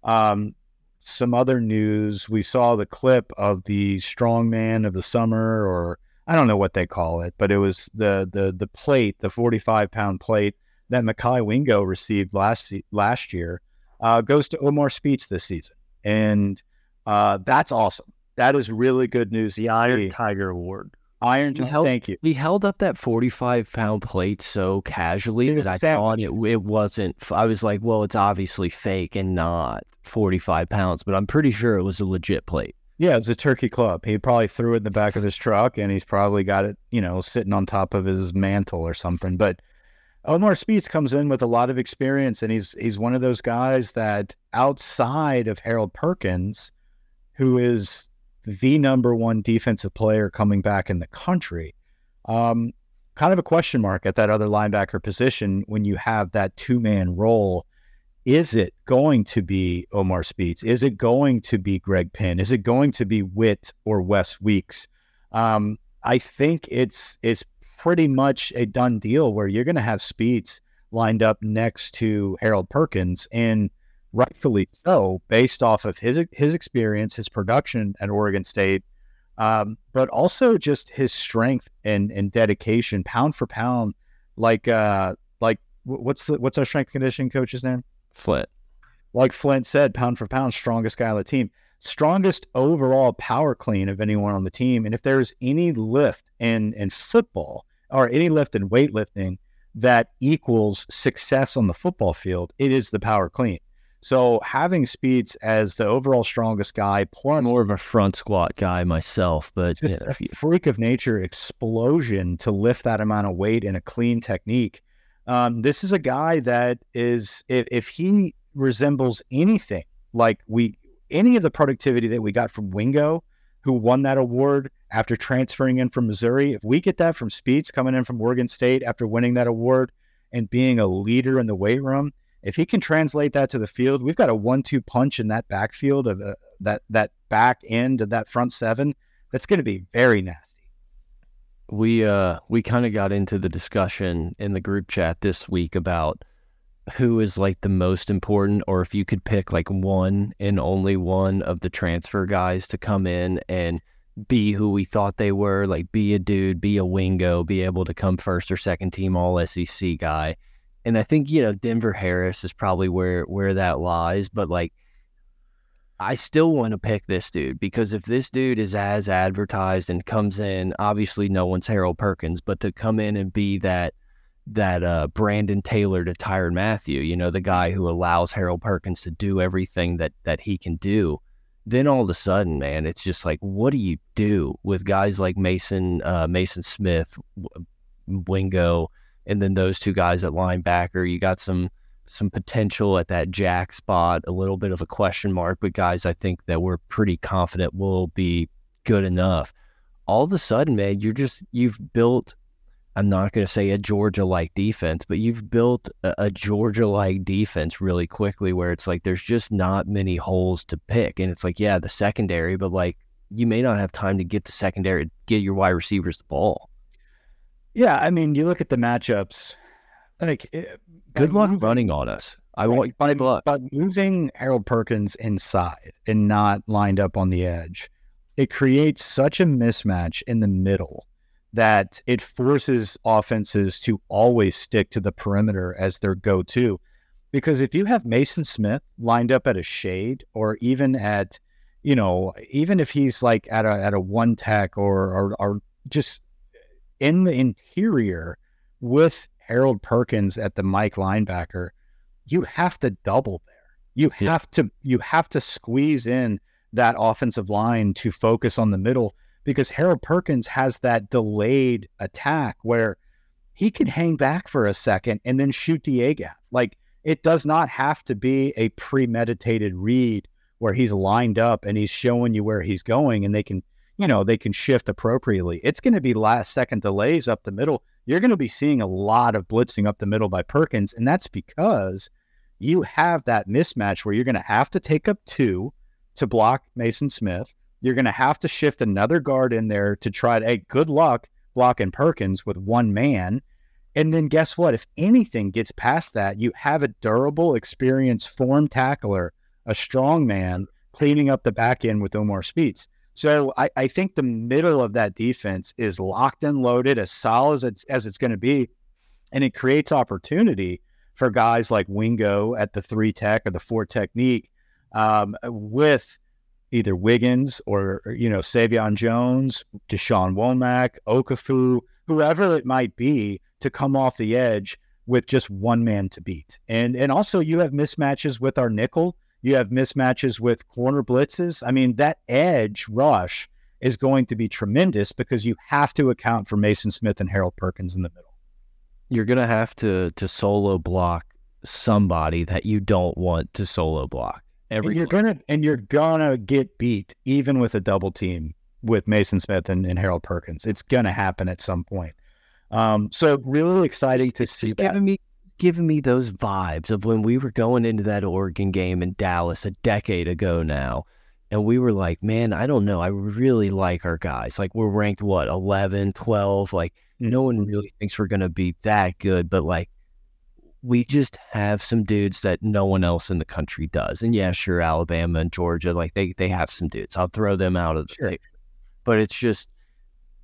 Speaker 2: Um, some other news. We saw the clip of the strongman of the summer or I don't know what they call it, but it was the the the plate, the 45 pound plate that Mekhi Wingo received last last year, uh, goes to Omar Speights this season, and uh, that's awesome. That is really good news.
Speaker 3: The Iron Tiger Award.
Speaker 2: Iron. Held, thank you.
Speaker 1: He held up that 45 pound plate so casually that I thought it, it wasn't. I was like, well, it's obviously fake and not 45 pounds, but I'm pretty sure it was a legit plate.
Speaker 2: Yeah, it's a turkey club. He probably threw it in the back of his truck and he's probably got it, you know, sitting on top of his mantle or something. But Omar Speights comes in with a lot of experience and he's he's one of those guys that outside of Harold Perkins, who is the number one defensive player coming back in the country. Um, kind of a question mark at that other linebacker position when you have that two man role. Is it going to be Omar Speights? Is it going to be Greg Penn? Is it going to be Whit or West Weeks? Um, I think it's it's pretty much a done deal where you're going to have Speights lined up next to Harold Perkins and rightfully so, based off of his his experience, his production at Oregon State, um, but also just his strength and and dedication, pound for pound. Like uh, like what's the what's our strength conditioning coach's name?
Speaker 1: Flint.
Speaker 2: Like Flint said, pound for pound, strongest guy on the team, strongest overall power clean of anyone on the team. And if there's any lift in in football or any lift in weightlifting that equals success on the football field, it is the power clean. So having Speights as the overall strongest guy, plus
Speaker 1: more of a front squat guy myself, but
Speaker 2: just know, a freak of nature explosion to lift that amount of weight in a clean technique. Um, this is a guy that is if, if he resembles anything like we any of the productivity that we got from Wingo, who won that award after transferring in from Missouri, if we get that from Speights coming in from Oregon State after winning that award and being a leader in the weight room, if he can translate that to the field, we've got a one-two punch in that backfield of uh, that that back end of that front seven. That's going to be very nasty.
Speaker 1: We uh we kind of got into the discussion in the group chat this week about who is like the most important, or if you could pick like one and only one of the transfer guys to come in and be who we thought they were, like be a dude, be a wingo, be able to come first or second team all SEC guy and I think you know Denver Harris is probably where where that lies. But like, I still want to pick this dude because if this dude is as advertised and comes in, obviously no one's Harold Perkins, but to come in and be that that uh, Brandon Taylor to Tyrann Mathieu, you know, the guy who allows Harold Perkins to do everything that that he can do. Then all of a sudden, man, it's just like, what do you do with guys like Mason, uh, Maason Smith, Wingo, and then those two guys at linebacker. You got some some potential at that jack spot, a little bit of a question mark, but guys I think that we're pretty confident will be good enough. All of a sudden, man, you're just you've built I'm not going to say a Georgia like defense, but you've built a, a Georgia like defense really quickly where it's like there's just not many holes to pick. And it's like, yeah, the secondary, but like you may not have time to get the secondary, get your wide receivers the ball.
Speaker 2: Yeah, I mean, you look at the matchups. Like,
Speaker 1: it, eh, good luck moving, running on us. I right, want
Speaker 2: by, luck. But moving Harold Perkins inside and not lined up on the edge, it creates such a mismatch in the middle that it forces offenses to always stick to the perimeter as their go-to. Because if you have Mason Smith lined up at a shade, or even at, you know, even if he's like at a at a one tech or or, or just in the interior with Harold Perkins at the Mike linebacker, you have to double there. You have yeah. to you have to squeeze in that offensive line to focus on the middle because Harold Perkins has that delayed attack where he can hang back for a second and then shoot the A gap. Like it does not have to be a premeditated read where he's lined up and he's showing you where he's going and they can you know, they can shift appropriately. It's going to be last second delays up the middle. You're going to be seeing a lot of blitzing up the middle by Perkins. And that's because you have that mismatch where you're going to have to take up two to block Mason Smith. You're going to have to shift another guard in there to try to, hey, good luck blocking Perkins with one man. And then guess what? If anything gets past that, you have a durable, experienced form tackler, a strong man cleaning up the back end with Omar Speights. So I, I think the middle of that defense is locked and loaded, as solid as it's, as it's going to be. And it creates opportunity for guys like Wingo at the three tech or the four technique um, with either Wiggins or, you know, Sai'vion Jones, Deshaun Womack, Okafu, whoever it might be to come off the edge with just one man to beat. And and also you have mismatches with our nickel you have mismatches with corner blitzes. I mean, that edge rush is going to be tremendous because you have to account for Mason Smith and Harold Perkins in the middle.
Speaker 1: You're gonna have to to solo block somebody that you don't want to solo block.
Speaker 2: Every and you're gonna and you're gonna get beat even with a double team with Mason Smith and, and Harold Perkins. It's gonna happen at some point. Um, so really exciting to see that.
Speaker 1: Giving me giving me those vibes of when we were going into that Oregon game in Dallas a decade ago now. And we were like, man, I don't know. I really like our guys. Like, we're ranked what, 11, 12? Like, no one mm-hmm. really thinks we're going to be that good. But like, we just have some dudes that no one else in the country does. And yeah, sure, Alabama and Georgia, like, they, they have some dudes. I'll throw them out of the sure. picture. But it's just,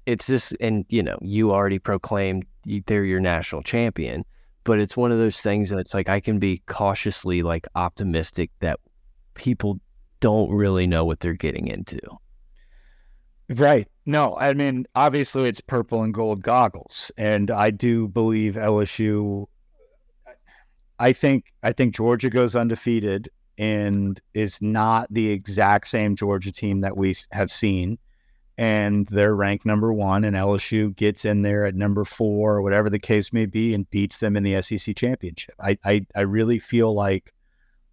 Speaker 1: it's just, and you know, you already proclaimed they're your national champion but it's one of those things that it's like I can be cautiously like optimistic that people don't really know what they're getting into.
Speaker 2: Right. No, I mean, obviously it's purple and gold goggles. And I do believe LSU I think I think Georgia goes undefeated and is not the exact same Georgia team that we have seen and they're ranked number one, and LSU gets in there at number four, or whatever the case may be, and beats them in the SEC championship. I, I, I really feel like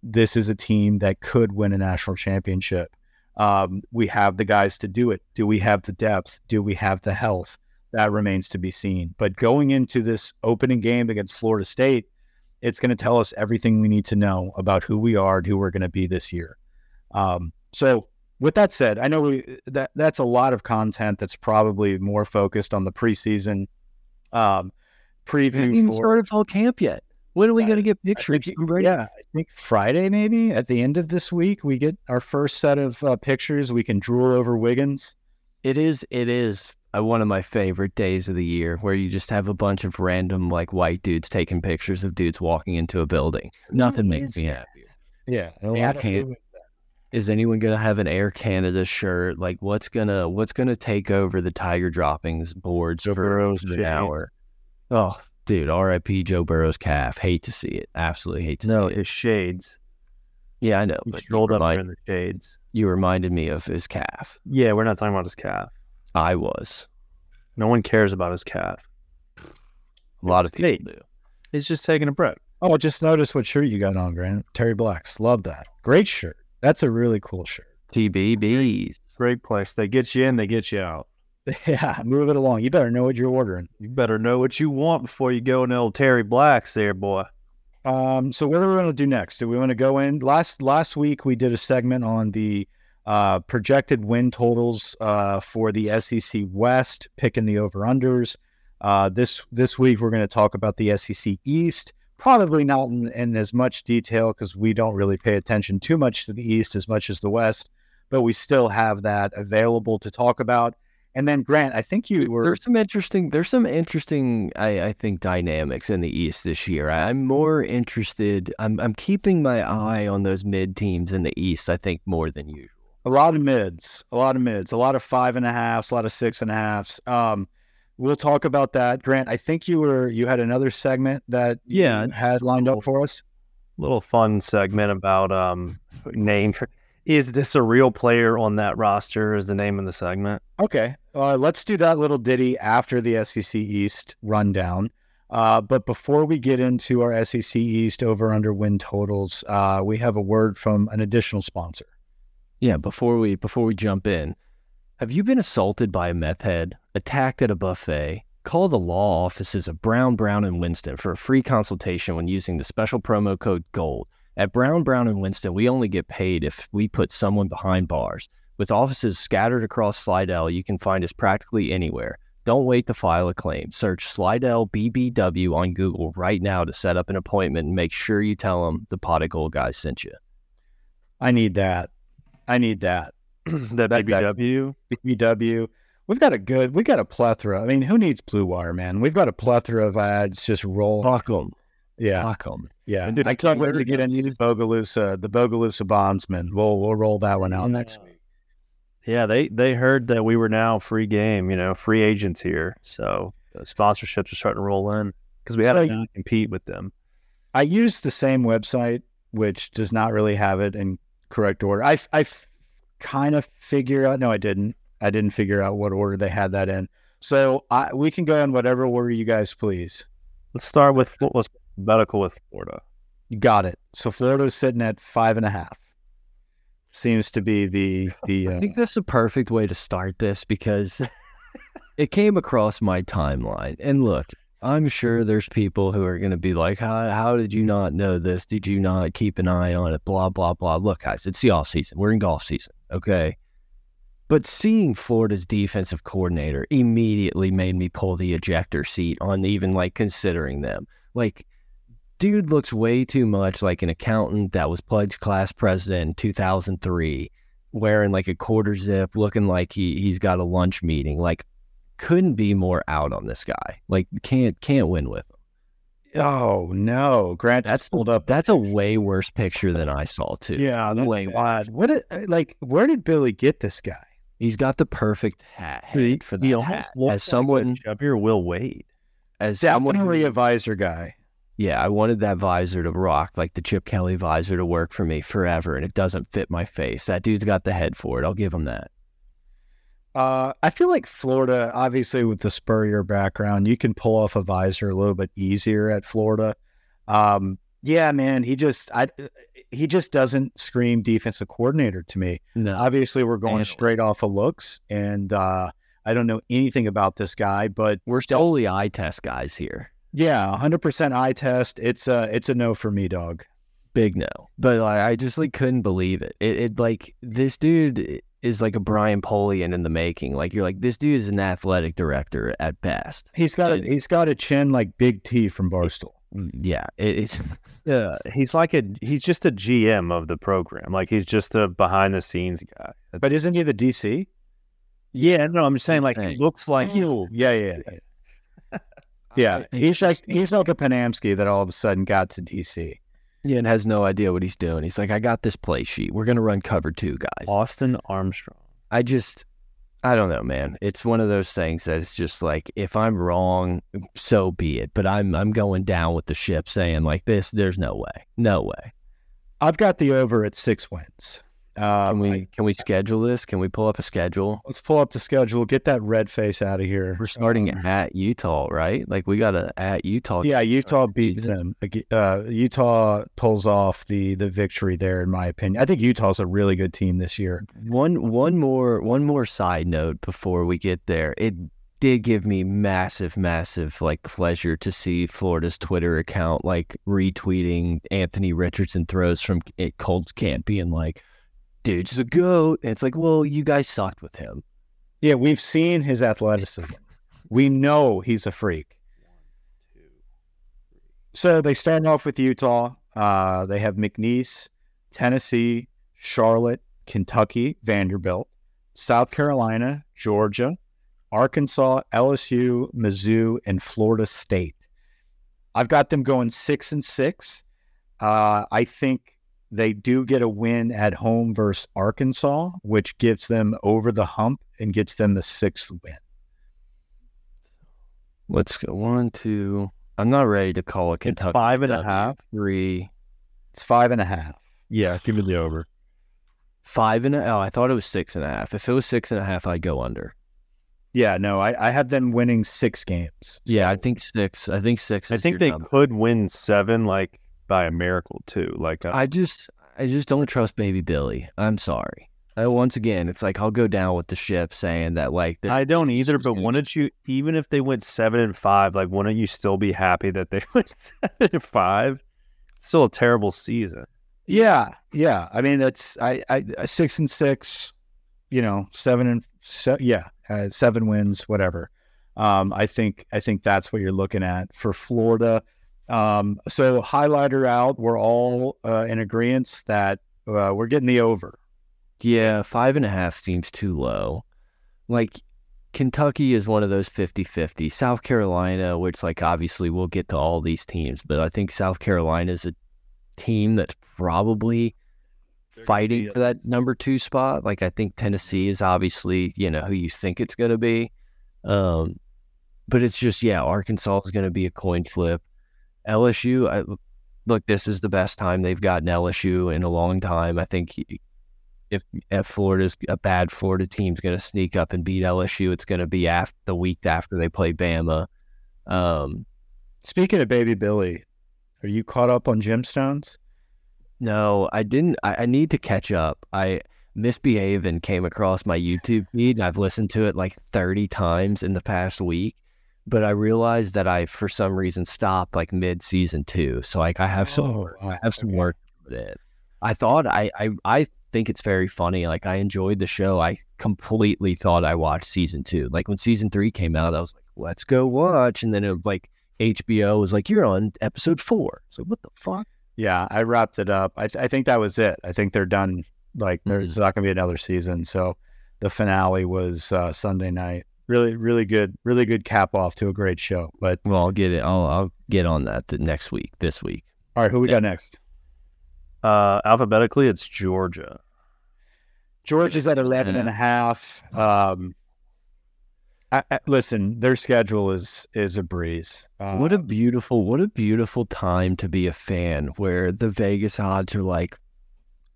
Speaker 2: this is a team that could win a national championship. Um, we have the guys to do it. Do we have the depth? Do we have the health? That remains to be seen. But going into this opening game against Florida State, it's going to tell us everything we need to know about who we are and who we're going to be this year. Um, so with that said, I know we, that that's a lot of content that's probably more focused on the preseason um, preview.
Speaker 1: We even started fall camp yet. When are we going to get pictures?
Speaker 2: Think, yeah, I think Friday maybe at the end of this week we get our first set of uh, pictures. We can drool over Wiggins.
Speaker 1: It is. It is uh, one of my favorite days of the year where you just have a bunch of random like white dudes taking pictures of dudes walking into a building. Nothing makes me happier.
Speaker 2: Yeah,
Speaker 1: I can't is anyone gonna have an Air Canada shirt? Like, what's gonna what's gonna take over the Tiger droppings boards
Speaker 3: Joe
Speaker 1: for
Speaker 3: Burrow's
Speaker 1: an hour? Oh, dude, R.I.P. Joe Burrow's calf. Hate to see it. Absolutely hate to
Speaker 3: no,
Speaker 1: see it.
Speaker 3: No, it's shades.
Speaker 1: Yeah, I know.
Speaker 3: He but strolled up remind, in the shades.
Speaker 1: You reminded me of his calf.
Speaker 3: Yeah, we're not talking about his calf.
Speaker 1: I was.
Speaker 3: No one cares about his calf.
Speaker 1: A lot it's of people do.
Speaker 3: He's just taking a break.
Speaker 2: Oh, just notice what shirt you got on, Grant. Terry Blacks. Love that. Great shirt. That's a really cool shirt.
Speaker 1: TBB.
Speaker 3: Great place. They get you in, they get you out.
Speaker 2: Yeah, move it along. You better know what you're ordering.
Speaker 3: You better know what you want before you go in old Terry Blacks there, boy.
Speaker 2: Um, so what are we going to do next? Do we want to go in? Last last week we did a segment on the uh, projected win totals uh, for the SEC West, picking the over unders. Uh, this this week we're going to talk about the SEC East probably not in, in as much detail because we don't really pay attention too much to the East as much as the West, but we still have that available to talk about. And then Grant, I think you were
Speaker 1: there's some interesting there's some interesting I, I think dynamics in the East this year. I, am more interested. I'm I'm keeping my eye on those mid teams in the East. I think more than usual.
Speaker 2: A lot of mids, a lot of mids, a lot of five and a halfs, a lot of six and a halfs. Um, We'll talk about that, Grant. I think you were you had another segment that
Speaker 3: yeah
Speaker 2: has lined up for us.
Speaker 3: Little fun segment about um name. Is this a real player on that roster? Is the name of the segment?
Speaker 2: Okay, uh, let's do that little ditty after the SEC East rundown. Uh, but before we get into our SEC East over under win totals, uh, we have a word from an additional sponsor.
Speaker 1: Yeah, before we before we jump in, have you been assaulted by a meth head, attacked at a buffet? Call the law offices of Brown, Brown, and Winston for a free consultation when using the special promo code GOLD. At Brown, Brown, and Winston, we only get paid if we put someone behind bars. With offices scattered across Slidell, you can find us practically anywhere. Don't wait to file a claim. Search Slidell BBW on Google right now to set up an appointment and make sure you tell them the pot of gold guy sent you.
Speaker 2: I need that. I need that.
Speaker 3: that
Speaker 2: That- that-
Speaker 3: BBW.
Speaker 2: BBW. We've got a good, we've got a plethora. I mean, who needs Blue Wire, man? We've got a plethora of ads just roll.
Speaker 1: Fuck 'em.
Speaker 2: Yeah,
Speaker 1: Fuck 'em.
Speaker 2: yeah.
Speaker 3: Dude,
Speaker 2: I can't wait to get into the Bogalusa, the Bogalusa bondsman. We'll we'll roll that one out next week.
Speaker 3: Yeah, they they heard that we were now free game, you know, free agents here. So sponsorships are starting to roll in because we had
Speaker 2: So-
Speaker 3: to compete with them.
Speaker 2: I used the same website, which does not really have it in correct order. I I kind of figure out. No, I didn't. I didn't figure out what order they had that in. So I, we can go in whatever order you guys please.
Speaker 3: Let's start with Flo- let's medical with Florida.
Speaker 2: You got it. So Florida's sitting at five and a half. Seems to be the the.
Speaker 1: I
Speaker 2: Uh,
Speaker 1: think that's the perfect way to start this because it came across my timeline. And look, I'm sure there's people who are going to be like, how, how did you not know this? Did you not keep an eye on it? Blah, blah, blah. Look, guys, it's the off season. We're in golf season. Okay. But seeing Florida's defensive coordinator immediately made me pull the ejector seat on even like considering them. Like, dude looks way too much like an accountant that was pledge class president in 2003 wearing like a quarter zip, looking like he he's got a lunch meeting. Like, couldn't be more out on this guy. Like, can't can't win with him.
Speaker 2: oh no, Grant.
Speaker 1: That's
Speaker 2: pulled up.
Speaker 1: That's a way worse picture than I saw too.
Speaker 2: Yeah, that's
Speaker 1: way
Speaker 2: bad. What? Did, uh, like, where did Billy get this guy?
Speaker 1: He's got the perfect hat
Speaker 3: He,
Speaker 1: for
Speaker 3: he
Speaker 1: that
Speaker 3: almost
Speaker 1: hat. As someone,
Speaker 3: like a chubbier Will Wade.
Speaker 1: as someone,
Speaker 2: Definitely
Speaker 1: who-
Speaker 2: a visor guy.
Speaker 1: yeah, I wanted that visor to rock like the Chip Kelly visor to work for me forever, and it doesn't fit my face. That dude's got the head for it. I'll give him that.
Speaker 2: Uh, I feel like Florida, obviously with the Spurrier background, you can pull off a visor a little bit easier at Florida. Um, yeah, man, he just I he just doesn't scream defensive coordinator to me.
Speaker 1: No,
Speaker 2: Obviously, we're going straight off of looks, and uh, I don't know anything about this guy, but
Speaker 1: we're still only eye test guys here.
Speaker 2: yeah, 100% eye test. It's a it's a no for me, dog.
Speaker 1: big no. But like, I just like couldn't believe it. it. It like this dude is like a Brian Polian in the making. Like you're like this dude is an athletic director at best.
Speaker 2: He's got a he's got a chin like Big T from Barstool.
Speaker 1: Yeah, it's
Speaker 3: Yeah, he's like a he's just a GM of the program. Like he's just a behind the scenes guy.
Speaker 2: But isn't he the DC?
Speaker 3: Yeah, no, I'm just saying like he looks like
Speaker 2: mm. Yeah, yeah, yeah.
Speaker 1: Yeah,
Speaker 2: he's like he's like a Panamsky that all of a sudden got to DC.
Speaker 1: yeah, and has no idea what he's doing. He's like, I got this play sheet. We're gonna run cover two, guys.
Speaker 3: Austin Armstrong.
Speaker 1: I just, I don't know, man. It's one of those things that it's just like, if I'm wrong, so be it. But I'm, I'm going down with the ship, saying like this. There's no way, no way.
Speaker 2: I've got the over at six wins. Uh,
Speaker 1: Can we,
Speaker 2: I-
Speaker 1: can we schedule this? Can we pull up a schedule?
Speaker 2: let's pull up the schedule. Get that red face out of here.
Speaker 1: We're starting
Speaker 2: Um,
Speaker 1: at Utah, right? Like we got to at Utah.
Speaker 2: Yeah, Utah beats them. Uh, Utah pulls off the the victory there, in my opinion. I think Utah's a really good team this year.
Speaker 1: One one more one more side note before we get there. It did give me massive, massive like pleasure to see Florida's Twitter account like retweeting Anthony Richardson throws from it Colts camp being like, dude's a goat. And it's like, well, you guys sucked with him.
Speaker 2: Yeah, we've seen his athleticism. We know he's a freak. So they start off with Utah. Uh, they have McNeese, Tennessee, Charlotte, Kentucky, Vanderbilt, South Carolina, Georgia, Arkansas, LSU, Mizzou, and Florida State. I've got them going six and six. Uh, I think they do get a win at home versus Arkansas, which gives them over the hump and gets them the sixth win.
Speaker 1: Let's go one, two. I'm not ready to call it
Speaker 3: It's
Speaker 1: Kentucky.
Speaker 3: five and a
Speaker 1: W.
Speaker 3: half.
Speaker 1: Three,
Speaker 2: It's five and a half.
Speaker 3: Yeah, give me the over.
Speaker 1: five and a. Oh, I thought it was six and a half. If it was six and a half, I'd go under.
Speaker 2: Yeah, no, I, I have them winning six games.
Speaker 1: Yeah, I think six. I think six.
Speaker 3: I think
Speaker 1: your
Speaker 3: they
Speaker 1: number.
Speaker 3: could win seven like by a miracle too. Like uh,
Speaker 1: I just I just don't trust baby Billy. I'm sorry. Uh, once again, it's like I'll go down with the ship saying that like
Speaker 3: I don't either, but wouldn't you even if they went seven and five, like wouldn't you still be happy that they went seven and five? It's still a terrible season.
Speaker 2: Yeah, yeah. I mean, that's I, I six and six, you know, seven and se- yeah, uh, seven wins, whatever. Um, I think I think that's what you're looking at for Florida. Um, so highlighter out, we're all uh, in agreement that uh, we're getting the over.
Speaker 1: Yeah, five and a half seems too low. Like Kentucky is one of those 50-50. South Carolina, which like obviously we'll get to all these teams, but I think South Carolina is a team that's probably fighting for that number two spot. Like I think Tennessee is obviously, you know, who you think it's gonna be. Um, but it's just, yeah, Arkansas is gonna be a coin flip. LSU, I, look, this is the best time they've gotten LSU in a long time. I think if if Florida's a bad Florida team's going to sneak up and beat LSU, it's going to be after the week after they play Bama. Um,
Speaker 2: Speaking of Baby Billy, are you caught up on gemstones?
Speaker 1: no, I didn't. I, I need to catch up. I misbehaved and came across my YouTube feed. And I've listened to it like thirty times in the past week, but I realized that I, for some reason, stopped like mid season two. So like I have some,
Speaker 2: Oh,
Speaker 1: I have some
Speaker 2: okay.
Speaker 1: work put in. I thought I, I, I think it's very funny. Like I enjoyed the show. I completely thought I watched season two. Like when season three came out, I was like, let's go watch. And then it was like HBO was like, you're on episode four. So what the fuck?
Speaker 2: Yeah, I wrapped it up. I, th- I think that was it. I think they're done. Like there's not going to be another season. So the finale was uh, Sunday night. Really, really good, really good cap off to a great show. But
Speaker 1: Well, I'll get it. I'll, I'll get on that the next week, this week.
Speaker 2: all right, who we got next?
Speaker 3: Uh, alphabetically, it's Georgia.
Speaker 2: Georgia's at 11 and a half. Um, I, I- listen, their schedule is is a breeze. Uh,
Speaker 1: What a beautiful, what a beautiful time to be a fan where the Vegas odds are like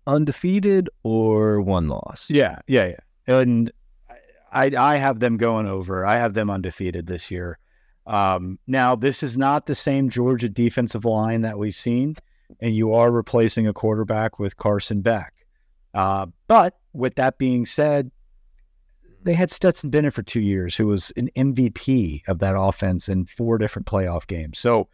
Speaker 1: undefeated or one loss.
Speaker 2: yeah, yeah, yeah. And I I have them going over. I have them undefeated this year. Um, now this is not the same Georgia defensive line that we've seen, and you are replacing a quarterback with Carson Beck. Uh, but with that being said, they had Stetson Bennett for two years, who was an MVP of that offense in four different playoff games. So,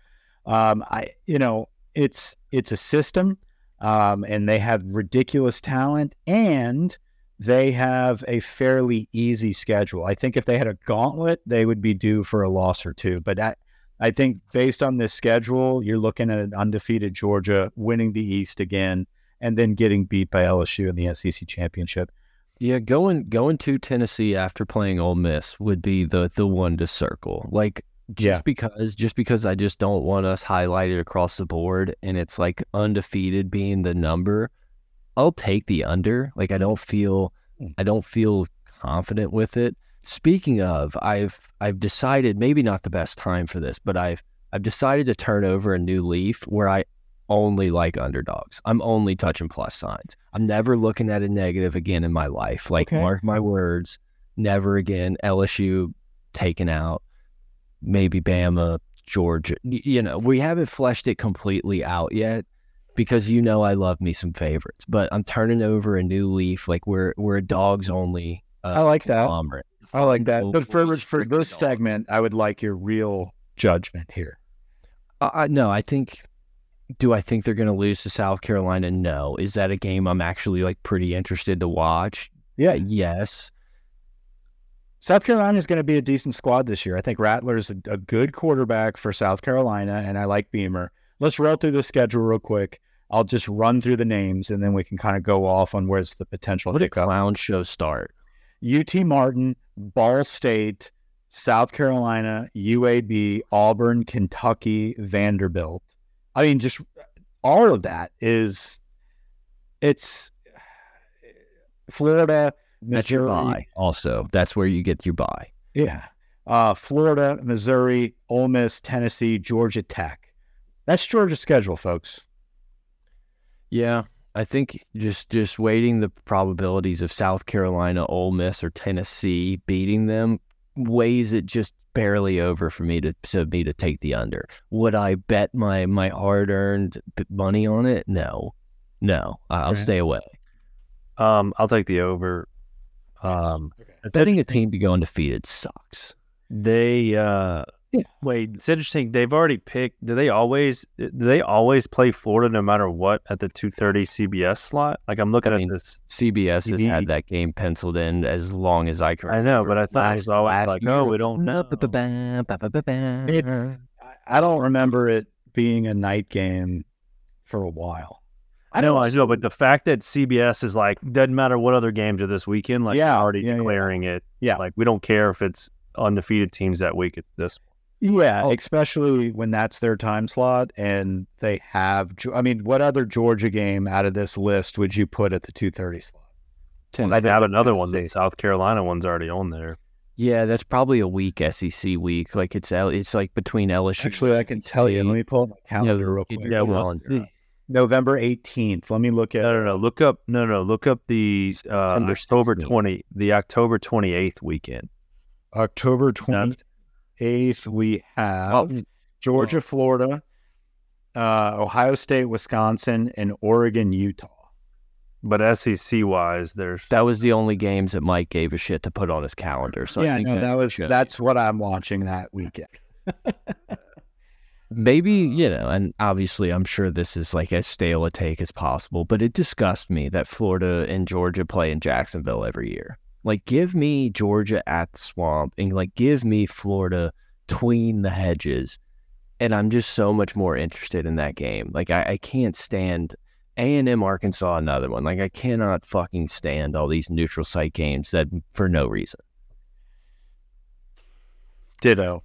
Speaker 2: um, I, you know, it's it's a system, um, and they have ridiculous talent, and they have a fairly easy schedule. I think if they had a gauntlet, they would be due for a loss or two. But I, I think based on this schedule, you're looking at an undefeated Georgia winning the East again, and then getting beat by LSU in the SEC championship.
Speaker 1: Yeah, going going to Tennessee after playing Ole Miss would be the the one to circle. Like just
Speaker 2: Yeah.
Speaker 1: because just because I just don't want us highlighted across the board and it's like undefeated being the number, I'll take the under. Like I don't feel
Speaker 2: Hmm.
Speaker 1: I don't feel confident with it. Speaking of, I've I've decided maybe not the best time for this, but I've I've decided to turn over a new leaf where I only like underdogs. I'm only touching plus signs. I'm never looking at a negative again in my life. Like
Speaker 2: Okay.
Speaker 1: mark my words, never again. LSU taken out, maybe Bama, Georgia. You know, we haven't fleshed it completely out yet because you know I love me some favorites, but I'm turning over a new leaf. Like we're we're a dogs only. Uh,
Speaker 2: I like that. I like that.
Speaker 1: We'll-
Speaker 2: But for
Speaker 1: we'll
Speaker 2: for this segment, I would like your real judgment here.
Speaker 1: Uh, I, no, I think. Do I think they're going to lose to South Carolina? No. Is that a game I'm actually like pretty interested to watch?
Speaker 2: Yeah,
Speaker 1: Yes.
Speaker 2: South Carolina is going to be a decent squad this year. I think Rattler's a, a good quarterback for South Carolina, and I like Beamer. Let's roll through the schedule real quick. I'll just run through the names, and then we can kind of go off on where's the potential
Speaker 1: What
Speaker 2: hiccup.
Speaker 1: clown show start.
Speaker 2: UT Martin, Ball State, South Carolina, UAB, Auburn, Kentucky, Vanderbilt. I mean, just all of that is it's Florida,
Speaker 1: That's your buy. Also, that's where you get your buy.
Speaker 2: Yeah. Uh, Florida, Missouri, Ole Miss, Tennessee, Georgia Tech. That's Georgia's schedule, folks.
Speaker 1: Yeah, I think just just weighting the probabilities of South Carolina, Ole Miss, or Tennessee beating them weighs it just barely over for me to to me to take the under. Would I bet my my hard earned money on it? No, no. I'll
Speaker 2: Okay.
Speaker 1: stay away.
Speaker 3: Um, I'll take the over. Um, it's
Speaker 1: Betting a team to go undefeated sucks.
Speaker 3: They uh
Speaker 2: Yeah.
Speaker 3: wait, it's interesting. They've already picked do they always do they always play Florida no matter what at the two thirty CBS slot? Like I'm looking
Speaker 1: I
Speaker 3: at this
Speaker 1: CBS has had that game penciled in as long as I can.
Speaker 3: I know, but I thought it was always
Speaker 1: last
Speaker 3: like,
Speaker 1: year
Speaker 3: oh, we don't know.
Speaker 2: It's I- I don't remember it being a night game for a while.
Speaker 3: I know, I know, but the fact that CBS is like doesn't matter what other games are this weekend, like
Speaker 2: Yeah,
Speaker 3: already
Speaker 2: yeah, yeah.
Speaker 3: declaring it.
Speaker 2: Yeah.
Speaker 3: like we don't care if it's undefeated teams that week. It's this.
Speaker 2: Yeah,
Speaker 1: Oh.
Speaker 2: especially when that's their time slot and they have. I mean, what other Georgia game out of this list would you put at the two thirty slot?
Speaker 3: Well,
Speaker 2: I
Speaker 3: they have
Speaker 2: think
Speaker 3: another one. The South Carolina one's already on there.
Speaker 1: Yeah, that's probably a weak SEC week. Like it's it's like between LSU.
Speaker 2: Actually, I can tell you. Let me pull up my calendar real quick.
Speaker 3: Yeah, well,
Speaker 1: on.
Speaker 2: November eighteenth. Let me look at.
Speaker 3: no, no, no. Look up. No, no. Look up the uh, October twenty, the October twenty eighth weekend.
Speaker 2: October twenty eighth. We have
Speaker 1: Oh,
Speaker 2: Georgia, Florida, uh, Ohio State, Wisconsin, and Oregon, Utah.
Speaker 3: But SEC wise, there's
Speaker 1: that was the only games that Mike gave a shit to put on his calendar. So I
Speaker 2: yeah,
Speaker 1: think
Speaker 2: no, that was
Speaker 1: should-
Speaker 2: that's what I'm watching that weekend.
Speaker 1: maybe you know, and obviously I'm sure this is like as stale a take as possible, but it disgusts me that Florida and Georgia play in Jacksonville every year. Like, give me Georgia at the swamp, and like give me Florida tween the hedges, and I'm just so much more interested in that game. Like, I, I can't stand A and M Arkansas, another one. Like, I cannot fucking stand all these neutral site games that for no reason.
Speaker 2: Ditto.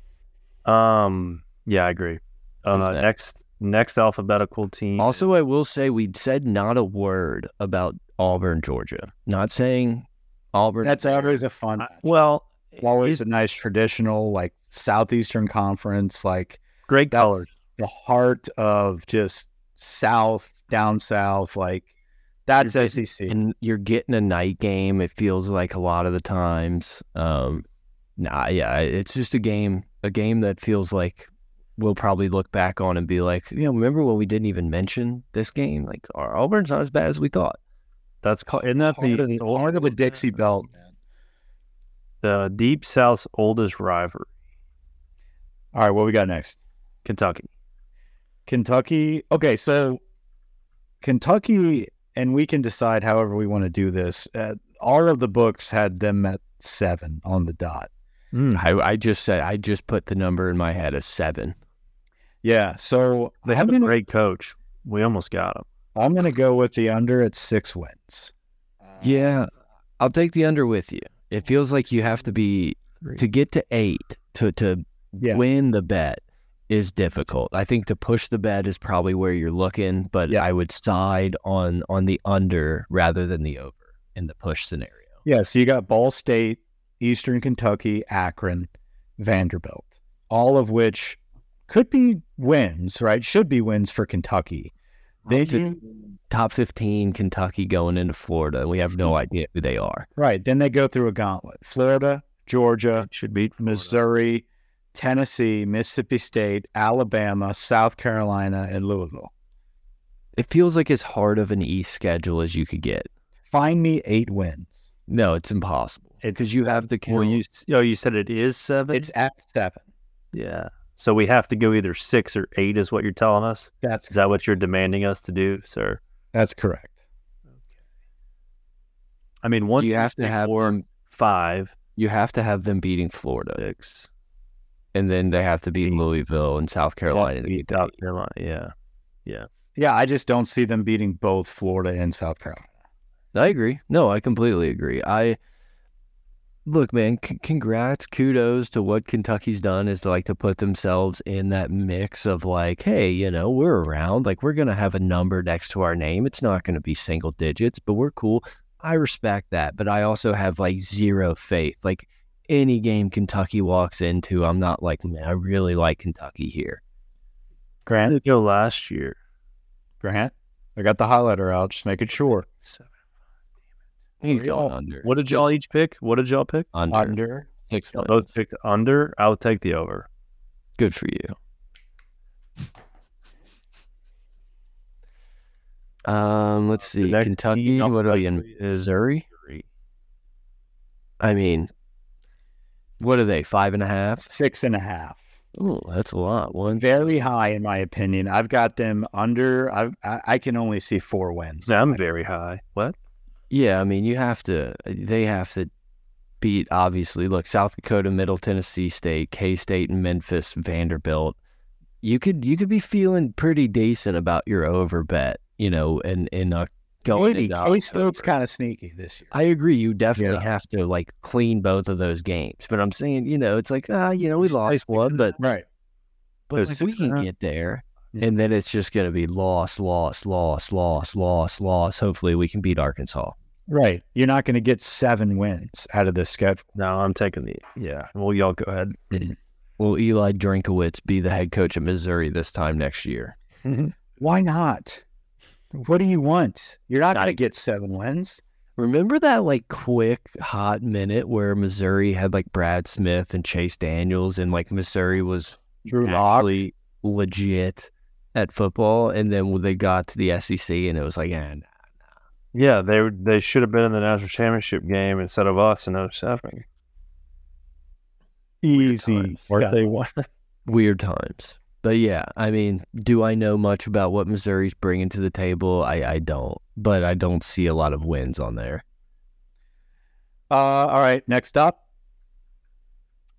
Speaker 3: um yeah, I agree. Uh,
Speaker 1: Who's
Speaker 3: next next alphabetical team.
Speaker 1: Also, I will say we said not a word about Auburn, Georgia. Not saying Auburn.
Speaker 2: That's always a fun.
Speaker 3: I- well,
Speaker 2: always a nice traditional like southeastern conference like
Speaker 3: great colors.
Speaker 2: the heart of just south down south like that's
Speaker 1: You're
Speaker 2: sec
Speaker 1: and you're getting a night game. It feels like a lot of the times. Um, nah, yeah, it's just a game, a game that feels like we'll probably look back on and be like, yeah, remember when we didn't even mention this game? Like, our Auburn's not as bad as we thought.
Speaker 3: That's called isn't that
Speaker 2: heart of
Speaker 3: the,
Speaker 2: the, heart of the dixie belt man.
Speaker 3: the Deep South's oldest rivalry,
Speaker 2: all right what we got next
Speaker 3: Kentucky.
Speaker 2: kentucky okay so kentucky and we can decide however we want to do this uh, all of the books had them at seven on the dot
Speaker 1: I, I just said, I just put the number in my head as seven.
Speaker 2: yeah so
Speaker 3: They
Speaker 2: I'm
Speaker 3: have a
Speaker 2: gonna,
Speaker 3: great coach. We almost got him.
Speaker 2: I'm gonna go with the under at six wins
Speaker 1: Yeah, uh, I'll take the under with you. It feels like you have to be to get to eight to to
Speaker 2: Yeah.
Speaker 1: win the bet is difficult. I think to push the bet is probably where you're looking, but
Speaker 2: Yeah.
Speaker 1: I would side on on the under rather than the over in the push scenario.
Speaker 2: Yeah, so you got Ball State, Eastern Kentucky, Akron, Vanderbilt, all of which could be wins, right? Should be wins for Kentucky. They do
Speaker 1: Top fifteen Kentucky going into Florida. We have no mm-hmm. idea who they are.
Speaker 2: right. Then they go through a gauntlet: Florida, Georgia,
Speaker 3: Should beat Florida.
Speaker 2: Missouri, Tennessee, Mississippi State, Alabama, South Carolina, and Louisville.
Speaker 1: It feels like as hard of an East schedule as you could get.
Speaker 2: Find me eight wins.
Speaker 1: No, it's impossible because you have the count.
Speaker 3: Well, you oh, you said it is seven.
Speaker 2: It's at seven.
Speaker 3: yeah. So we have to go either six or eight, is what you're telling us.
Speaker 2: That's
Speaker 3: Is that what you're demanding us to do, sir?
Speaker 2: that's correct. Okay.
Speaker 3: I mean, once
Speaker 1: you have to have
Speaker 3: four,
Speaker 1: them.
Speaker 3: five,
Speaker 1: You have to have them beating Florida.
Speaker 3: six.
Speaker 1: and then they have to beat Louisville and South Carolina. to
Speaker 3: beat South
Speaker 1: that.
Speaker 3: Carolina. Yeah.
Speaker 2: Yeah, I just don't see them beating both Florida and South Carolina.
Speaker 1: I agree. No, I completely agree. I look, man. C- congrats, kudos to what Kentucky's done is to like to put themselves in that mix of like, hey, you know, we're around. Like we're gonna have a number next to our name. It's not gonna be single digits, but we're cool. I respect that, but I also have like zero faith. Like any game Kentucky walks into, I'm not like, man, I really like Kentucky here.
Speaker 2: Grant,
Speaker 3: did it go last year?
Speaker 2: Grant, I got the highlighter out. Just making sure.
Speaker 1: He's going under.
Speaker 3: What did y'all each pick? What did y'all pick?
Speaker 1: Under.
Speaker 2: Under.
Speaker 1: Six
Speaker 3: Y'all both picked under. I'll take the over.
Speaker 1: Good for you. Um, let's see.
Speaker 3: next
Speaker 1: Kentucky.
Speaker 3: team
Speaker 1: What are you in
Speaker 3: is
Speaker 1: Missouri? I mean, what are they? Five and a half.
Speaker 2: Six and a half.
Speaker 1: Oh, that's a lot. One.
Speaker 2: Very high in my opinion. I've got them under. I've, I I can only see four wins.
Speaker 3: I'm very high. What?
Speaker 1: Yeah, I mean, you have to. They have to beat. Obviously, look, South Dakota, Middle Tennessee State, K State, and Memphis, Vanderbilt. You could you could be feeling pretty decent about your over bet. you know, and and uh, going
Speaker 2: Maybe
Speaker 1: into
Speaker 2: Kelly Stone's kind of sneaky this year.
Speaker 1: I agree. You definitely
Speaker 2: Yeah.
Speaker 1: have to like clean both of those games. But I'm saying, you know, it's like ah, you know, we lost one, but
Speaker 2: Right.
Speaker 1: but like, we can get there.
Speaker 2: Yeah.
Speaker 1: And then it's just going to be loss, loss, loss, loss, loss, loss. Hopefully, we can beat Arkansas.
Speaker 2: Right. You're not going to get seven wins out of this schedule.
Speaker 3: No, I'm taking the yeah. Well, y'all go ahead.
Speaker 1: Will Eli Drinkwitz be the head coach of Missouri this time next year? Mm-hmm.
Speaker 2: Why not? What do you want? You're not going to get seven wins.
Speaker 1: Remember that like quick hot minute where Missouri had like Brad Smith and Chase Daniels, and like Missouri was
Speaker 2: Drew Lock.
Speaker 1: actually legit at football, and then when they got to the SEC, and it was like, eh,
Speaker 3: Yeah, they they should have been in the national championship game instead of us in 07.
Speaker 2: Easy.
Speaker 3: Or
Speaker 2: Yeah.
Speaker 3: they won.
Speaker 1: weird times. But yeah, I mean, do I know much about what Missouri's bringing to the table? I, I don't, but I don't see a lot of wins on there.
Speaker 2: Uh, all right. Next up.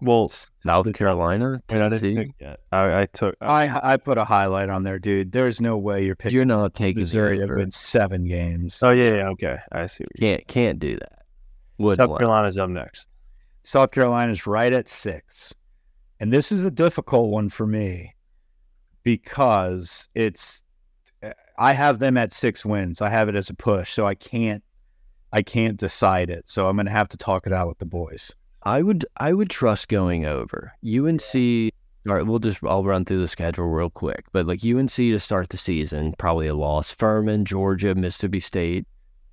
Speaker 3: Well,
Speaker 1: South Carolina,
Speaker 3: I, I didn't
Speaker 1: Tennessee.
Speaker 3: pick yet. I, I took. I,
Speaker 2: I I put a highlight on there, dude. There's no way you're picking
Speaker 1: You're not taking
Speaker 2: Missouri to
Speaker 1: over.
Speaker 2: win seven games.
Speaker 3: oh yeah, yeah, okay. I see. What you're
Speaker 1: Can't can't do that. Wouldn't
Speaker 3: South
Speaker 1: let-
Speaker 3: Carolina's up next.
Speaker 2: South Carolina's right at six. And this is a difficult one for me because it's I have them at six wins. I have it as a push, so I can't I can't decide it. So I'm gonna have to talk it out with the boys.
Speaker 1: I would I would trust going over UNC. All right, we'll just I'll run through the schedule real quick. But like UNC to start the season, probably a loss. Furman, Georgia, Mississippi State,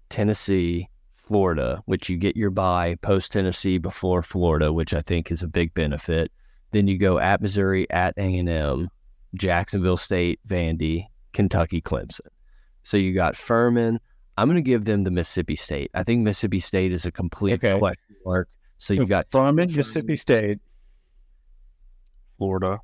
Speaker 1: Tennessee, Florida, which you get your bye post Tennessee before Florida, which I think is a big benefit. Then you go at Missouri, at A and M, Jacksonville State, Vandy, Kentucky, Clemson. So you got Furman. I'm going to give them the Mississippi State. I think Mississippi State is a complete
Speaker 2: Okay.
Speaker 1: question mark. So you got
Speaker 2: Furman, Mississippi State.
Speaker 3: Florida.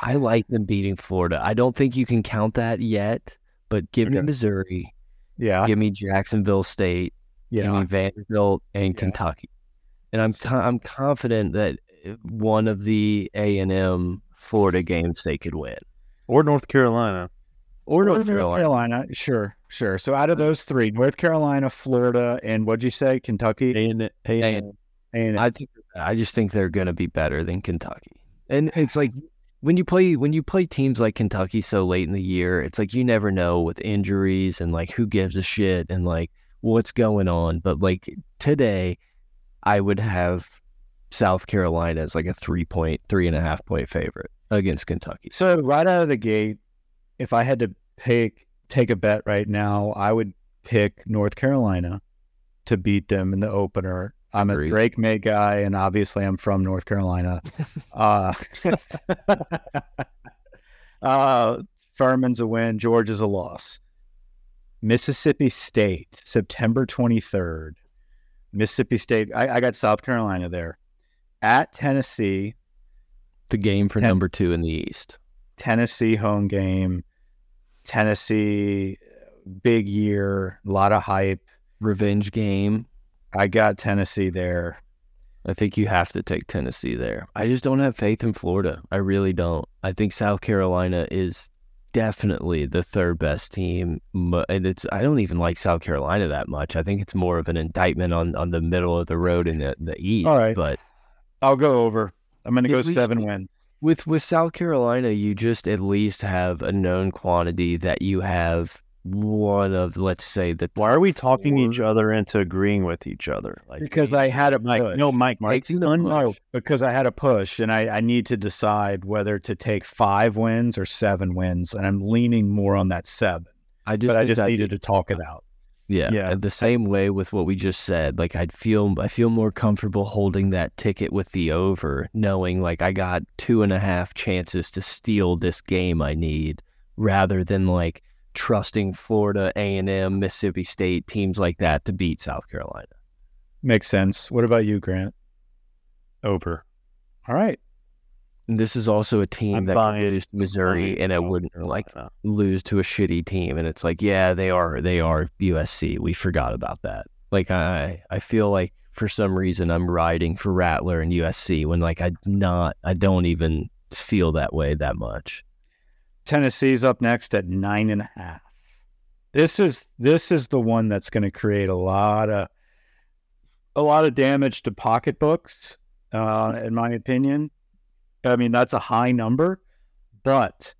Speaker 1: I like them beating Florida. I don't think you can count that yet, but give me Missouri,
Speaker 2: Yeah.
Speaker 1: give me Jacksonville State,
Speaker 2: Yeah.
Speaker 1: give me Vanderbilt and
Speaker 2: Yeah.
Speaker 1: Kentucky, and I'm co- I'm confident that one of the A and M Florida games they could win,
Speaker 3: Or North Carolina.
Speaker 1: or
Speaker 2: Or
Speaker 1: North Carolina.
Speaker 2: Sure, sure. So out of those three, North Carolina, Florida, and what'd you say? Kentucky?
Speaker 3: A and
Speaker 1: And I think I just think they're going to be better than Kentucky, and it's like. When you play when you play teams like Kentucky so late in the year, it's like you never know with injuries and like who gives a shit and like what's going on. But like today, I would have South Carolina as like a three point, three and a half point favorite against Kentucky.
Speaker 2: So right out of the gate, if I had to pick take a bet right now, I would pick North Carolina to beat them in the opener. I'm a. Drake Maye guy, and obviously I'm from North Carolina. uh, uh, Furman's a win. Georgia's a loss. Mississippi State, September 23rd. Mississippi State. I, I got South Carolina there. At Tennessee,
Speaker 1: The game for
Speaker 2: Ten-
Speaker 1: number two in the East.
Speaker 2: Tennessee home game. Tennessee, big year, a lot of hype.
Speaker 1: Revenge game.
Speaker 2: I got Tennessee there.
Speaker 1: I think you have to take Tennessee there. I just don't have faith in Florida. I really don't. I think South Carolina is definitely the third best team, and it's. I don't even like South Carolina that much. I think it's more of an indictment on on the middle of the road in the, the East.
Speaker 2: All right.
Speaker 1: but
Speaker 2: I'll go over. I'm going to go seven wins.
Speaker 1: with with South Carolina, you just at least have a known quantity that you have one of, let's say, that
Speaker 3: Why are we talking
Speaker 1: four.
Speaker 3: each other into agreeing with each other? Like
Speaker 2: Because I had a
Speaker 3: Mike,
Speaker 2: push.
Speaker 3: no, Mike, Mike.
Speaker 1: Taking the
Speaker 2: No, because I had a push, and I, I need to decide whether to take five wins or seven wins, and I'm leaning more on that seven.
Speaker 1: I just
Speaker 2: But I just
Speaker 1: that-
Speaker 2: needed to talk it out.
Speaker 1: Yeah,
Speaker 3: Yeah.
Speaker 1: The same way with what we just said. Like I'd feel I feel more comfortable holding that ticket with the over, knowing like I got two and a half chances to steal this game I need, rather than like trusting Florida, A and M, Mississippi State, teams like that to beat South Carolina.
Speaker 2: Makes sense. What about you, Grant?
Speaker 3: over.
Speaker 2: All right.
Speaker 1: And this is also a team
Speaker 3: I'm
Speaker 1: that
Speaker 3: buying
Speaker 1: could lose Missouri
Speaker 3: Buying
Speaker 1: and it wouldn't like
Speaker 3: Carolina.
Speaker 1: lose to a shitty team and it's like yeah they are they are USC we forgot about that like I I feel like for some reason I'm riding for Rattler and USC when like I not I don't even feel that way that much
Speaker 2: Tennessee's up next at nine and a half. This is this is the one that's going to create a lot of a lot of damage to pocketbooks, uh, in my opinion. I mean, that's a high number, but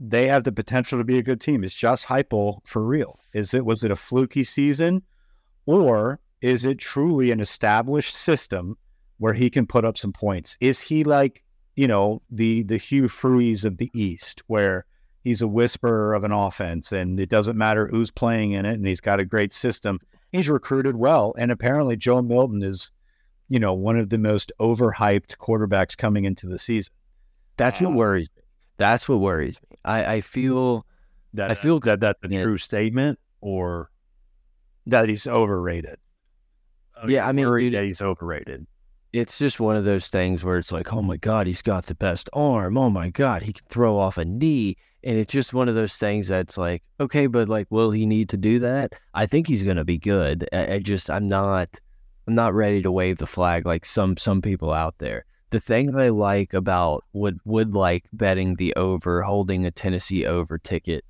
Speaker 2: they have the potential to be a good team. Is Josh Heupel for real? Is it was it a fluky season, or is it truly an established system where he can put up some points? Is he like you know the the Hugh Freeze of the East, where he's a whisperer of an offense, and it doesn't matter who's playing in it, and he's got a great system. He's recruited well, and apparently Joe Milton is, you know, one of the most overhyped quarterbacks coming into the season.
Speaker 1: That's what worries me. That's what worries me. I, I feel
Speaker 3: That
Speaker 1: I feel
Speaker 3: that that's a
Speaker 1: yeah.
Speaker 3: true statement, or
Speaker 2: That he's overrated.
Speaker 1: Oh, yeah, I mean,
Speaker 3: worried
Speaker 1: dude,
Speaker 3: that he's overrated.
Speaker 1: It's just one of those things where it's like, oh my God, he's got the best arm. Oh my God, he can throw off a knee. And it's just one of those things that's like, okay, but like, will he need to do that? I think he's going to be good. I, I just, I'm not, I'm not ready to wave the flag like some, some people out there. The thing that I like about would, would like betting the over, holding a Tennessee over ticket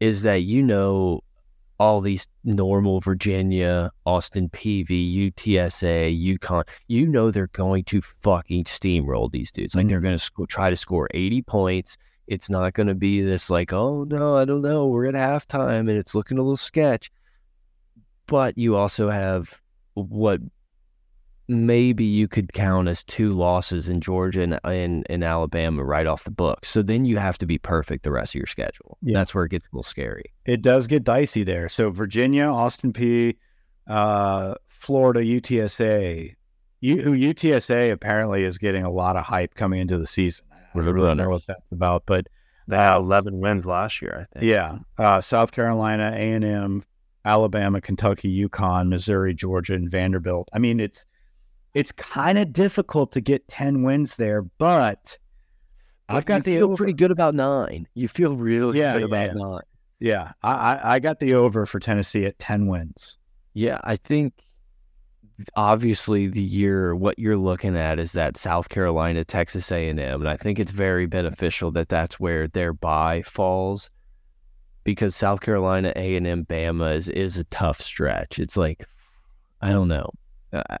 Speaker 1: is that, you know, all these normal Virginia, Austin Peay, UTSA, UConn, you know they're going to fucking steamroll these dudes. Like they're going to sc- try to score 80 points. It's not going to be this like, oh no, I don't know, we're at halftime and it's looking a little sketch. But you also have what maybe you could count as two losses in Georgia and in, in Alabama right off the book. So then you have to be perfect the rest of your schedule.
Speaker 2: Yeah.
Speaker 1: That's where it gets a little scary.
Speaker 2: It does get dicey there. So Virginia, Austin Peay, uh, Florida, UTSA. U- who UTSA apparently is getting a lot of hype coming into the season. I don't really know what that's about, but
Speaker 3: They had 11 wins last year, I think.
Speaker 2: yeah, uh, South Carolina, A and M, Alabama, Kentucky, UConn, Missouri, Georgia, and Vanderbilt. I mean, it's it's kind of difficult to get ten wins there, but I've got
Speaker 1: you
Speaker 2: the
Speaker 1: feel
Speaker 2: over.
Speaker 1: pretty good about nine. You feel really
Speaker 2: Yeah,
Speaker 1: good
Speaker 2: yeah,
Speaker 1: about
Speaker 2: yeah.
Speaker 1: nine.
Speaker 2: Yeah, I, I I got the over for Tennessee at ten wins.
Speaker 1: Yeah, I think obviously the year what you're looking at is that South Carolina, Texas A&M, and I think it's very beneficial that that's where their bye falls because South Carolina, A&M, Bama is is a tough stretch. It's like I don't know. I,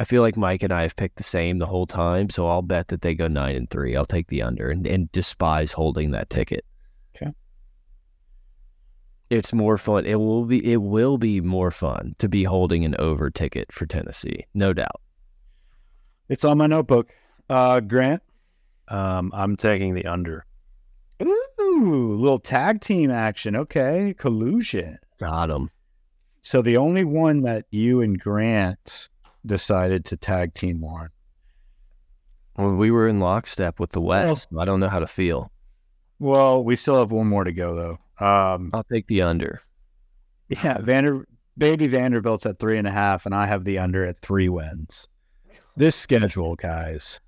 Speaker 1: I feel like Mike and I have picked the same the whole time, so I'll bet that they go nine and three. I'll take the under and, and despise holding that ticket.
Speaker 2: Okay.
Speaker 1: It's more fun. It will be. It will be more fun to be holding an over ticket for Tennessee, no doubt.
Speaker 2: It's on my notebook. Uh, Grant.
Speaker 3: Um, I'm taking the under.
Speaker 2: Ooh, little tag team action. Okay, collusion.
Speaker 1: Got him.
Speaker 2: So the only one that you and Grant decided to tag team on.
Speaker 1: Well, we were in lockstep with the West. I don't know how to feel.
Speaker 2: Well, we still have one more to go though. Um,
Speaker 1: I'll take the under.
Speaker 2: yeah, Vander baby Vanderbilt's at three and a half, and I have the under at three wins. This schedule, guys: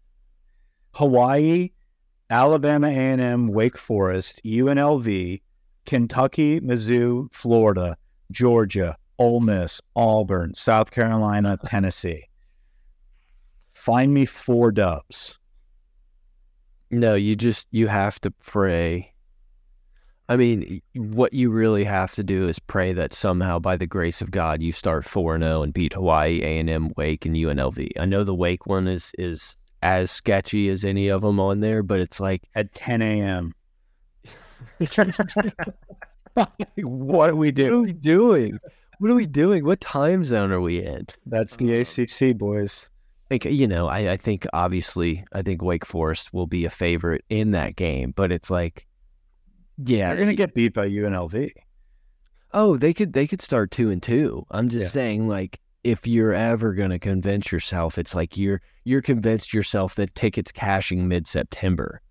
Speaker 2: Hawaii, Alabama A&M, Wake Forest, UNLV, Kentucky, Mizzou, Florida, Georgia, Ole Miss, Auburn, South Carolina, Tennessee. Find me four dubs.
Speaker 1: No, you just you have to pray. I mean, what you really have to do is pray that somehow, by the grace of God, you start four zero oh and beat Hawaii, A and M, Wake, and UNLV. I know the Wake one is is as sketchy as any of them on there, but it's like
Speaker 2: at 10 a.m. what do we doing?
Speaker 1: what are
Speaker 2: do?
Speaker 1: we doing? What are we doing? What time zone are we in?
Speaker 2: That's the uh-huh. ACC, boys.
Speaker 1: Like you know, I, I think obviously I think Wake Forest will be a favorite in that game, but it's like, yeah,
Speaker 2: They're going to get beat by UNLV.
Speaker 1: Oh, they could they could start two and two. I'm just
Speaker 2: Yeah.
Speaker 1: saying, like, if you're ever gonna convince yourself, it's like you're you're convinced yourself that tickets cashing mid September.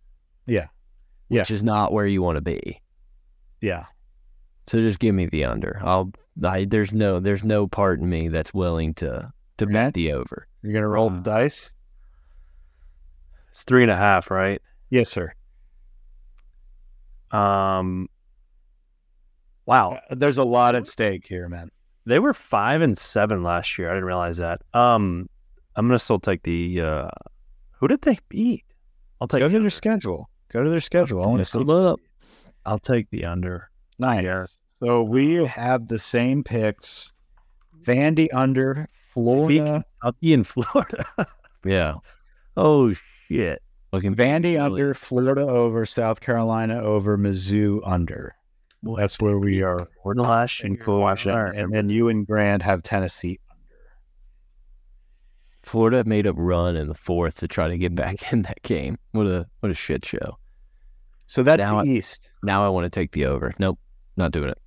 Speaker 2: Yeah. Yeah.
Speaker 1: Which is not where you want to be.
Speaker 2: Yeah.
Speaker 1: So just give me the under. I'll I there's no there's no part in me that's willing to to
Speaker 2: Okay.
Speaker 1: bet the over.
Speaker 2: You're going to
Speaker 3: Roll
Speaker 2: roll.
Speaker 3: the dice. It's three and a half, right?
Speaker 2: Yes, sir.
Speaker 3: Um, wow,
Speaker 2: Uh, There's a lot at stake here, man.
Speaker 3: they were five and seven last year. I didn't realize that. Um, I'm gonna still take the. Uh, who did they beat? I'll take.
Speaker 2: Go
Speaker 3: the
Speaker 2: to
Speaker 3: under.
Speaker 2: their schedule. Go to their schedule. I want to see.
Speaker 1: Come up.
Speaker 3: I'll take the under.
Speaker 2: Nice.
Speaker 3: Yeah.
Speaker 2: So we have the same picks. Vandy under Florida.
Speaker 3: Kentucky and Florida.
Speaker 1: Yeah.
Speaker 3: oh shit.
Speaker 1: Looking
Speaker 2: Vandy
Speaker 1: really-
Speaker 2: under Florida over South Carolina over Mizzou under. That's where we are.
Speaker 3: Florida last
Speaker 2: in
Speaker 3: year.
Speaker 2: coalition. And then you and Grant have Tennessee under.
Speaker 1: Florida made a run in the fourth to try to get back in that game. What a what a shit show.
Speaker 2: So that's
Speaker 1: Now
Speaker 2: the
Speaker 1: I-
Speaker 2: East.
Speaker 1: Now I want to take the over. Nope, not doing it.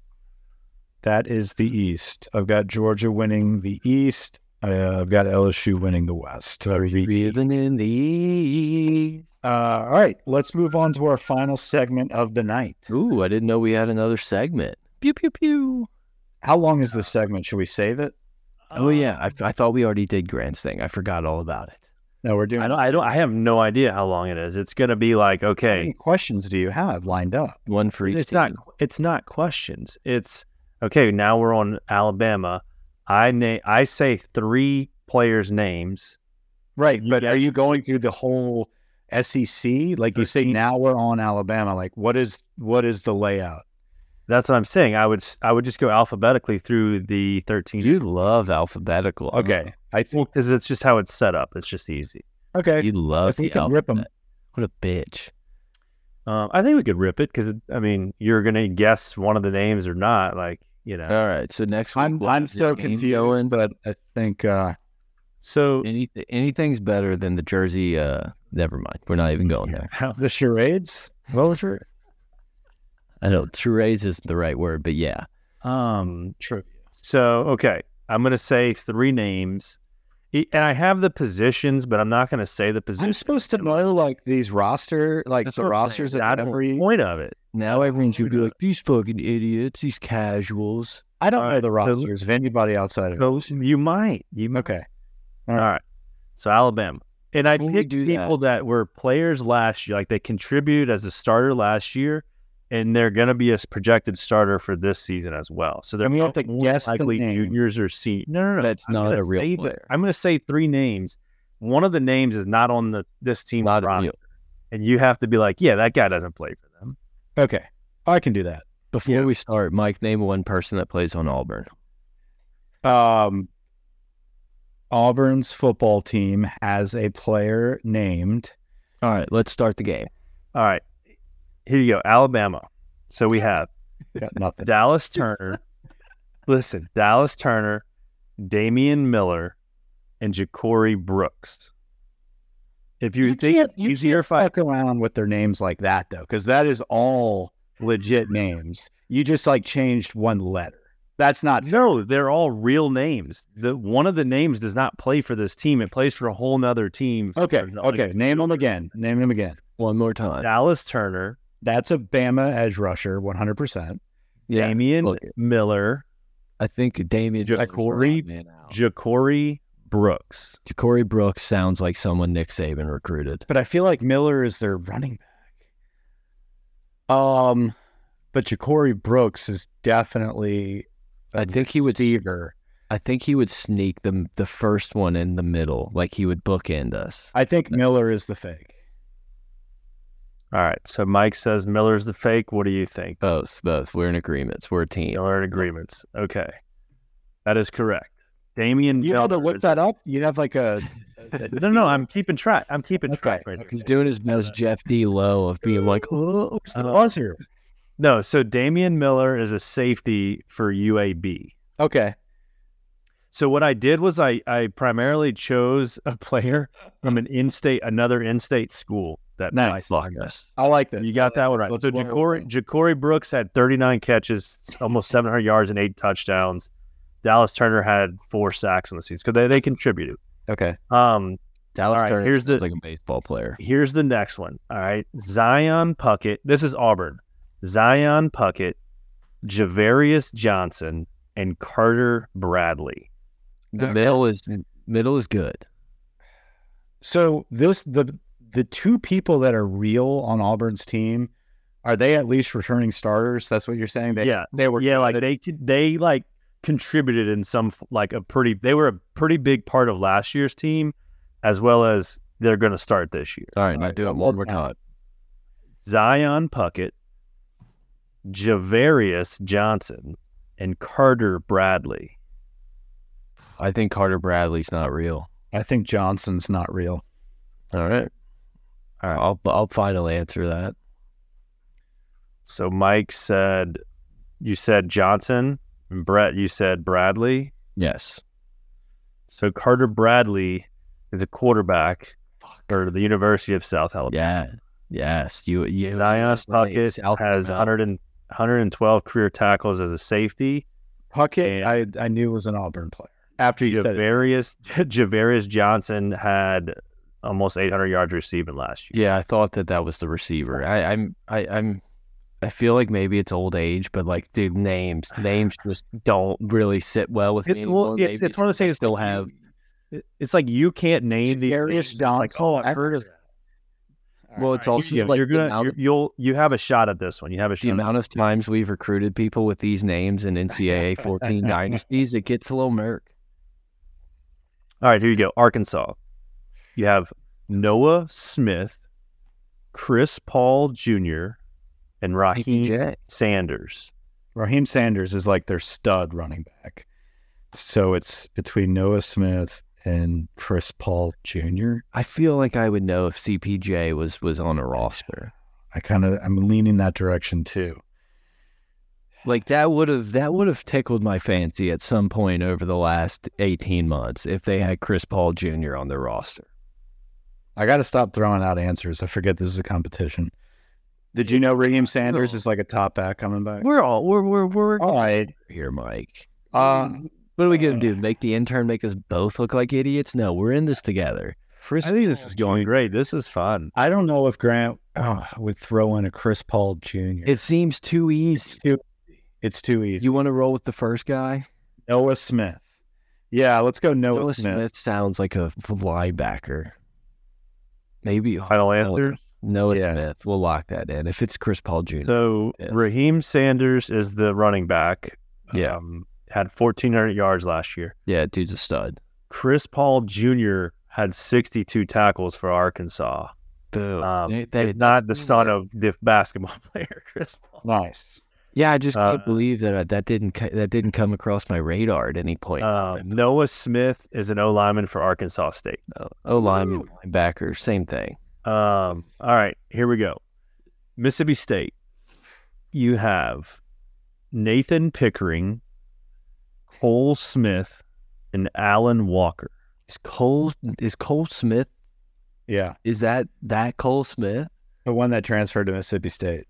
Speaker 2: That is the East. I've got Georgia winning the East. Uh, I've got LSU winning the West. Uh.
Speaker 1: Breathing in the east.
Speaker 2: Uh, all right, let's move on to our final segment of the night.
Speaker 1: Ooh, I didn't know we had another segment. Pew pew pew.
Speaker 2: How long is this segment? Should we save it?
Speaker 1: Oh yeah, I, I thought we already did Grant's thing. I forgot all about it.
Speaker 2: No, we're doing.
Speaker 3: I don't. I don't. I have no idea how long it is. It's gonna be like
Speaker 2: How
Speaker 3: okay.
Speaker 2: many questions do you have lined up?
Speaker 1: One for each.
Speaker 3: It's not. It's not questions. It's okay. Now we're on Alabama. I name. I say three players' names.
Speaker 2: Right,
Speaker 3: You
Speaker 2: but
Speaker 3: get-
Speaker 2: are you going through the whole SEC? Like you say, now we're on Alabama. Like what is what is the layout?
Speaker 3: That's what I'm saying. I would. s- I would just go alphabetically through the 13.
Speaker 1: You love alphabetical.
Speaker 2: Okay, I think
Speaker 3: because it's just how it's set up. It's just easy.
Speaker 2: okay.
Speaker 1: You love
Speaker 2: If we
Speaker 1: the
Speaker 2: can rip 'em.
Speaker 1: alphabet. What a bitch.
Speaker 3: Um, I think we could rip it because I mean you're gonna guess one of the names or not. Like you know.
Speaker 1: All right. So next week,
Speaker 2: I'm
Speaker 1: we'll
Speaker 2: I'm
Speaker 1: have this
Speaker 2: confused,
Speaker 1: going.
Speaker 2: but I think uh,
Speaker 3: so
Speaker 1: Any, anything's better than the Jersey. Uh, never mind. We're not even going there.
Speaker 2: the charades. What was it?
Speaker 1: I know charades isn't the right word, but yeah.
Speaker 3: um true. So okay, I'm gonna say three names, And I have the positions, but I'm not gonna say the positions.
Speaker 2: I'm supposed to know like these roster, like
Speaker 3: That's
Speaker 2: the rosters
Speaker 3: saying.
Speaker 2: at
Speaker 3: That's
Speaker 2: every.
Speaker 3: the point of it.
Speaker 1: Now everyone's gonna be like, these fucking idiots, these casuals.
Speaker 2: I don't
Speaker 3: All
Speaker 2: know
Speaker 3: right,
Speaker 2: the
Speaker 3: so-
Speaker 2: rosters of anybody outside of.
Speaker 3: So you might, you might.
Speaker 2: Okay,
Speaker 3: All right. So Alabama, and I
Speaker 1: When
Speaker 3: picked
Speaker 1: do
Speaker 3: people that. were players last year, like they contributed as a starter last year, and they're going to be a projected starter for this season as well. So they're
Speaker 2: And we have to guess the
Speaker 3: likely
Speaker 2: name.
Speaker 3: juniors or seniors. No, no, no.
Speaker 1: That's
Speaker 3: I'm
Speaker 1: not
Speaker 3: gonna
Speaker 1: a real
Speaker 3: say the-
Speaker 1: player.
Speaker 3: I'm going to say three names. One of the names is not on the this team
Speaker 1: Not
Speaker 3: roster,
Speaker 1: real-
Speaker 3: and you have to be like, yeah, that guy doesn't play for them.
Speaker 2: okay, I can do that.
Speaker 1: Before
Speaker 3: Yeah.
Speaker 1: we start, Mike, name one person that plays on Auburn.
Speaker 2: Um, Auburn's football team has a player named.
Speaker 1: All right, let's start the game.
Speaker 3: All right, here you go, Alabama. So we have
Speaker 2: nothing.
Speaker 3: Dallas Turner. listen, Dallas Turner, Damian Miller, and Ja'Corey Brooks. If you, think
Speaker 2: can't-
Speaker 3: it's easier if I
Speaker 2: fuck around with their names like that though, because that is all legit names. You just like changed one letter. That's not
Speaker 3: no, they're all real names. The one of the names does not play for this team; it plays for a whole nother team.
Speaker 2: okay. Okay, name them again. Name them again.
Speaker 1: One more time.
Speaker 3: Dallas Turner,
Speaker 2: That's a Bama edge rusher, one hundred percent.
Speaker 1: Yeah,
Speaker 3: Damian
Speaker 1: look,
Speaker 3: Miller,
Speaker 1: I think Damian Ja'Corey-
Speaker 3: Ja'Corey Brooks.
Speaker 1: Ja'Corey Brooks sounds like someone Nick Saban recruited.
Speaker 2: But I feel like Miller is their running back. Um, but Ja'Corey Brooks is definitely.
Speaker 1: I think he would-
Speaker 2: receiver.
Speaker 1: I think he would sneak the the first one in the middle, like he would bookend us.
Speaker 2: I think Miller is the fake.
Speaker 3: All right, so Mike says Miller's the fake. What do you think?
Speaker 1: Both, both. We're in agreements. We're a team.
Speaker 3: We're in agreements. Okay, that is correct. Damian.
Speaker 2: You had to
Speaker 3: Miller
Speaker 2: look
Speaker 3: is-
Speaker 2: that up. You have like a. a-
Speaker 3: No, no, I'm keeping track. I'm keeping
Speaker 2: Okay,
Speaker 3: track right
Speaker 1: He's
Speaker 3: now.
Speaker 1: doing his best Jeff D. Lowe of being like, oh,
Speaker 2: Who's the oh. buzzer?
Speaker 3: No, so Damian Miller is a safety for UAB.
Speaker 2: Okay.
Speaker 3: So what I did was I I primarily chose a player from an in-state, another in-state school. That
Speaker 2: Nice.
Speaker 1: fuck us.
Speaker 2: I like this.
Speaker 3: You got that one right.
Speaker 2: Let's
Speaker 3: So. Ja'Corey, Ja'Corey Brooks had 39 catches, almost 700 yards, and eight touchdowns. Dallas Turner had four sacks in the season because they, they contributed.
Speaker 2: Okay.
Speaker 3: Um,
Speaker 1: Dallas
Speaker 3: All right,
Speaker 1: Turner
Speaker 3: here's the-
Speaker 1: like a baseball player.
Speaker 3: here's the next one. All right. Zion Puckett. This is Auburn. Zion Puckett, Ja'Varrius Johnson, and Carter Bradley.
Speaker 1: The
Speaker 2: Okay.
Speaker 1: middle is middle is good.
Speaker 2: So this the the two people that are real on Auburn's team are they at least returning starters? That's what you're saying. They,
Speaker 3: yeah.
Speaker 2: They were.
Speaker 3: yeah, like they they like contributed in some like a pretty they were a pretty big part of last year's team as well as they're going to start this year.
Speaker 1: All right,
Speaker 2: All
Speaker 1: now
Speaker 2: right,
Speaker 1: do it
Speaker 2: one
Speaker 1: one
Speaker 2: more
Speaker 1: more time.
Speaker 2: time.
Speaker 3: Zion Puckett, Ja'Varrius Johnson, and Carter Bradley.
Speaker 1: I think Carter Bradley's not real.
Speaker 2: I think Johnson's not real.
Speaker 1: All right. All right. I'll I'll finally answer that.
Speaker 3: So Mike said, you said Johnson, and Brett, you said Bradley.
Speaker 1: Yes.
Speaker 3: So Carter Bradley is a quarterback for the University of South Alabama.
Speaker 1: Yeah. Yes. You. you
Speaker 3: Zion
Speaker 1: that's right.
Speaker 3: Puckett has
Speaker 1: Alabama.
Speaker 3: 100 and, 112 career tackles as a safety.
Speaker 2: Puckett, I, I knew was an Auburn player. After you said it.
Speaker 3: Ja'Varrius, Ja'Varrius Johnson had almost 800 yards receiving last year.
Speaker 1: Yeah, I thought that that was the receiver. I, I'm. I, I'm. I feel like maybe it's old age, but like, dude, names names just don't really sit well with me.
Speaker 3: Well,
Speaker 1: anymore.
Speaker 3: it's, it's one of those things.
Speaker 1: still have.
Speaker 3: It's like you can't name these. Ja'Varrius. Like, oh, I've
Speaker 2: I've
Speaker 3: heard of that.
Speaker 1: Well, it's also
Speaker 3: you,
Speaker 1: like
Speaker 3: you're gonna you're,
Speaker 1: of-
Speaker 3: you'll you have a shot at this one. You have a shot.
Speaker 1: the amount of times we've recruited people with these names in NCAA 14 dynasties, it gets a little murk.
Speaker 3: All right, here you go. Arkansas. You have Noah Smith, Chris Paul Jr., and Raheim
Speaker 1: PJ.
Speaker 3: Sanders.
Speaker 2: Raheim Sanders is like their stud running back. So it's between Noah Smith and Chris Paul Jr.
Speaker 1: I feel like I would know if CPJ was was on a roster.
Speaker 2: I kind of I'm leaning that direction too.
Speaker 1: Like that would have that would have tickled my fancy at some point over the last 18 months if they had Chris Paul Jr. on their roster.
Speaker 2: I got to stop throwing out answers. I forget this is a competition. Did you know Raheim Sanders is like a top back coming back?
Speaker 1: We're all we're we're we're
Speaker 2: All right.
Speaker 1: here, Mike.
Speaker 2: Uh,
Speaker 1: What are we gonna do? Make the intern make us both look like idiots? No, we're in this together.
Speaker 2: Chris
Speaker 3: I think this is going
Speaker 2: Jr.
Speaker 3: great. This is fun.
Speaker 2: I don't know if Grant oh, would throw in a Chris Paul Jr.
Speaker 1: It seems too
Speaker 2: it's
Speaker 1: easy.
Speaker 2: too, it's too easy.
Speaker 1: You want to roll with the first guy?
Speaker 2: Noah Smith. Yeah, let's go Noah,
Speaker 1: Noah
Speaker 2: Smith.
Speaker 1: Smith sounds like a linebacker. Maybe
Speaker 3: Final answer.
Speaker 1: Noah
Speaker 2: Yeah.
Speaker 1: Smith. We'll lock that in. If it's Chris Paul Jr.
Speaker 3: So
Speaker 1: Yes.
Speaker 3: Raheim Sanders is the running back.
Speaker 1: Yeah.
Speaker 3: Um, had 1,400 yards last year.
Speaker 1: yeah, dude's a stud.
Speaker 3: Chris Paul Jr. had 62 tackles for Arkansas.
Speaker 1: Boom.
Speaker 3: Um,
Speaker 1: That- that-
Speaker 3: he's not the son of the basketball player, Chris Paul.
Speaker 2: Nice.
Speaker 1: Yeah, I just can't
Speaker 3: uh,
Speaker 1: believe that uh, that didn't that didn't come across my radar at any point. in
Speaker 3: Um. Noah Smith is an O lineman for Arkansas State.
Speaker 1: O lineman, linebacker, same thing.
Speaker 3: Um, all right, here we go. Mississippi State. You have Nathan Pickering, Cole Smith, and Alan Walker.
Speaker 1: Is Cole is Cole Smith?
Speaker 2: Yeah.
Speaker 1: Is that that Cole Smith?
Speaker 2: The one that transferred to Mississippi State.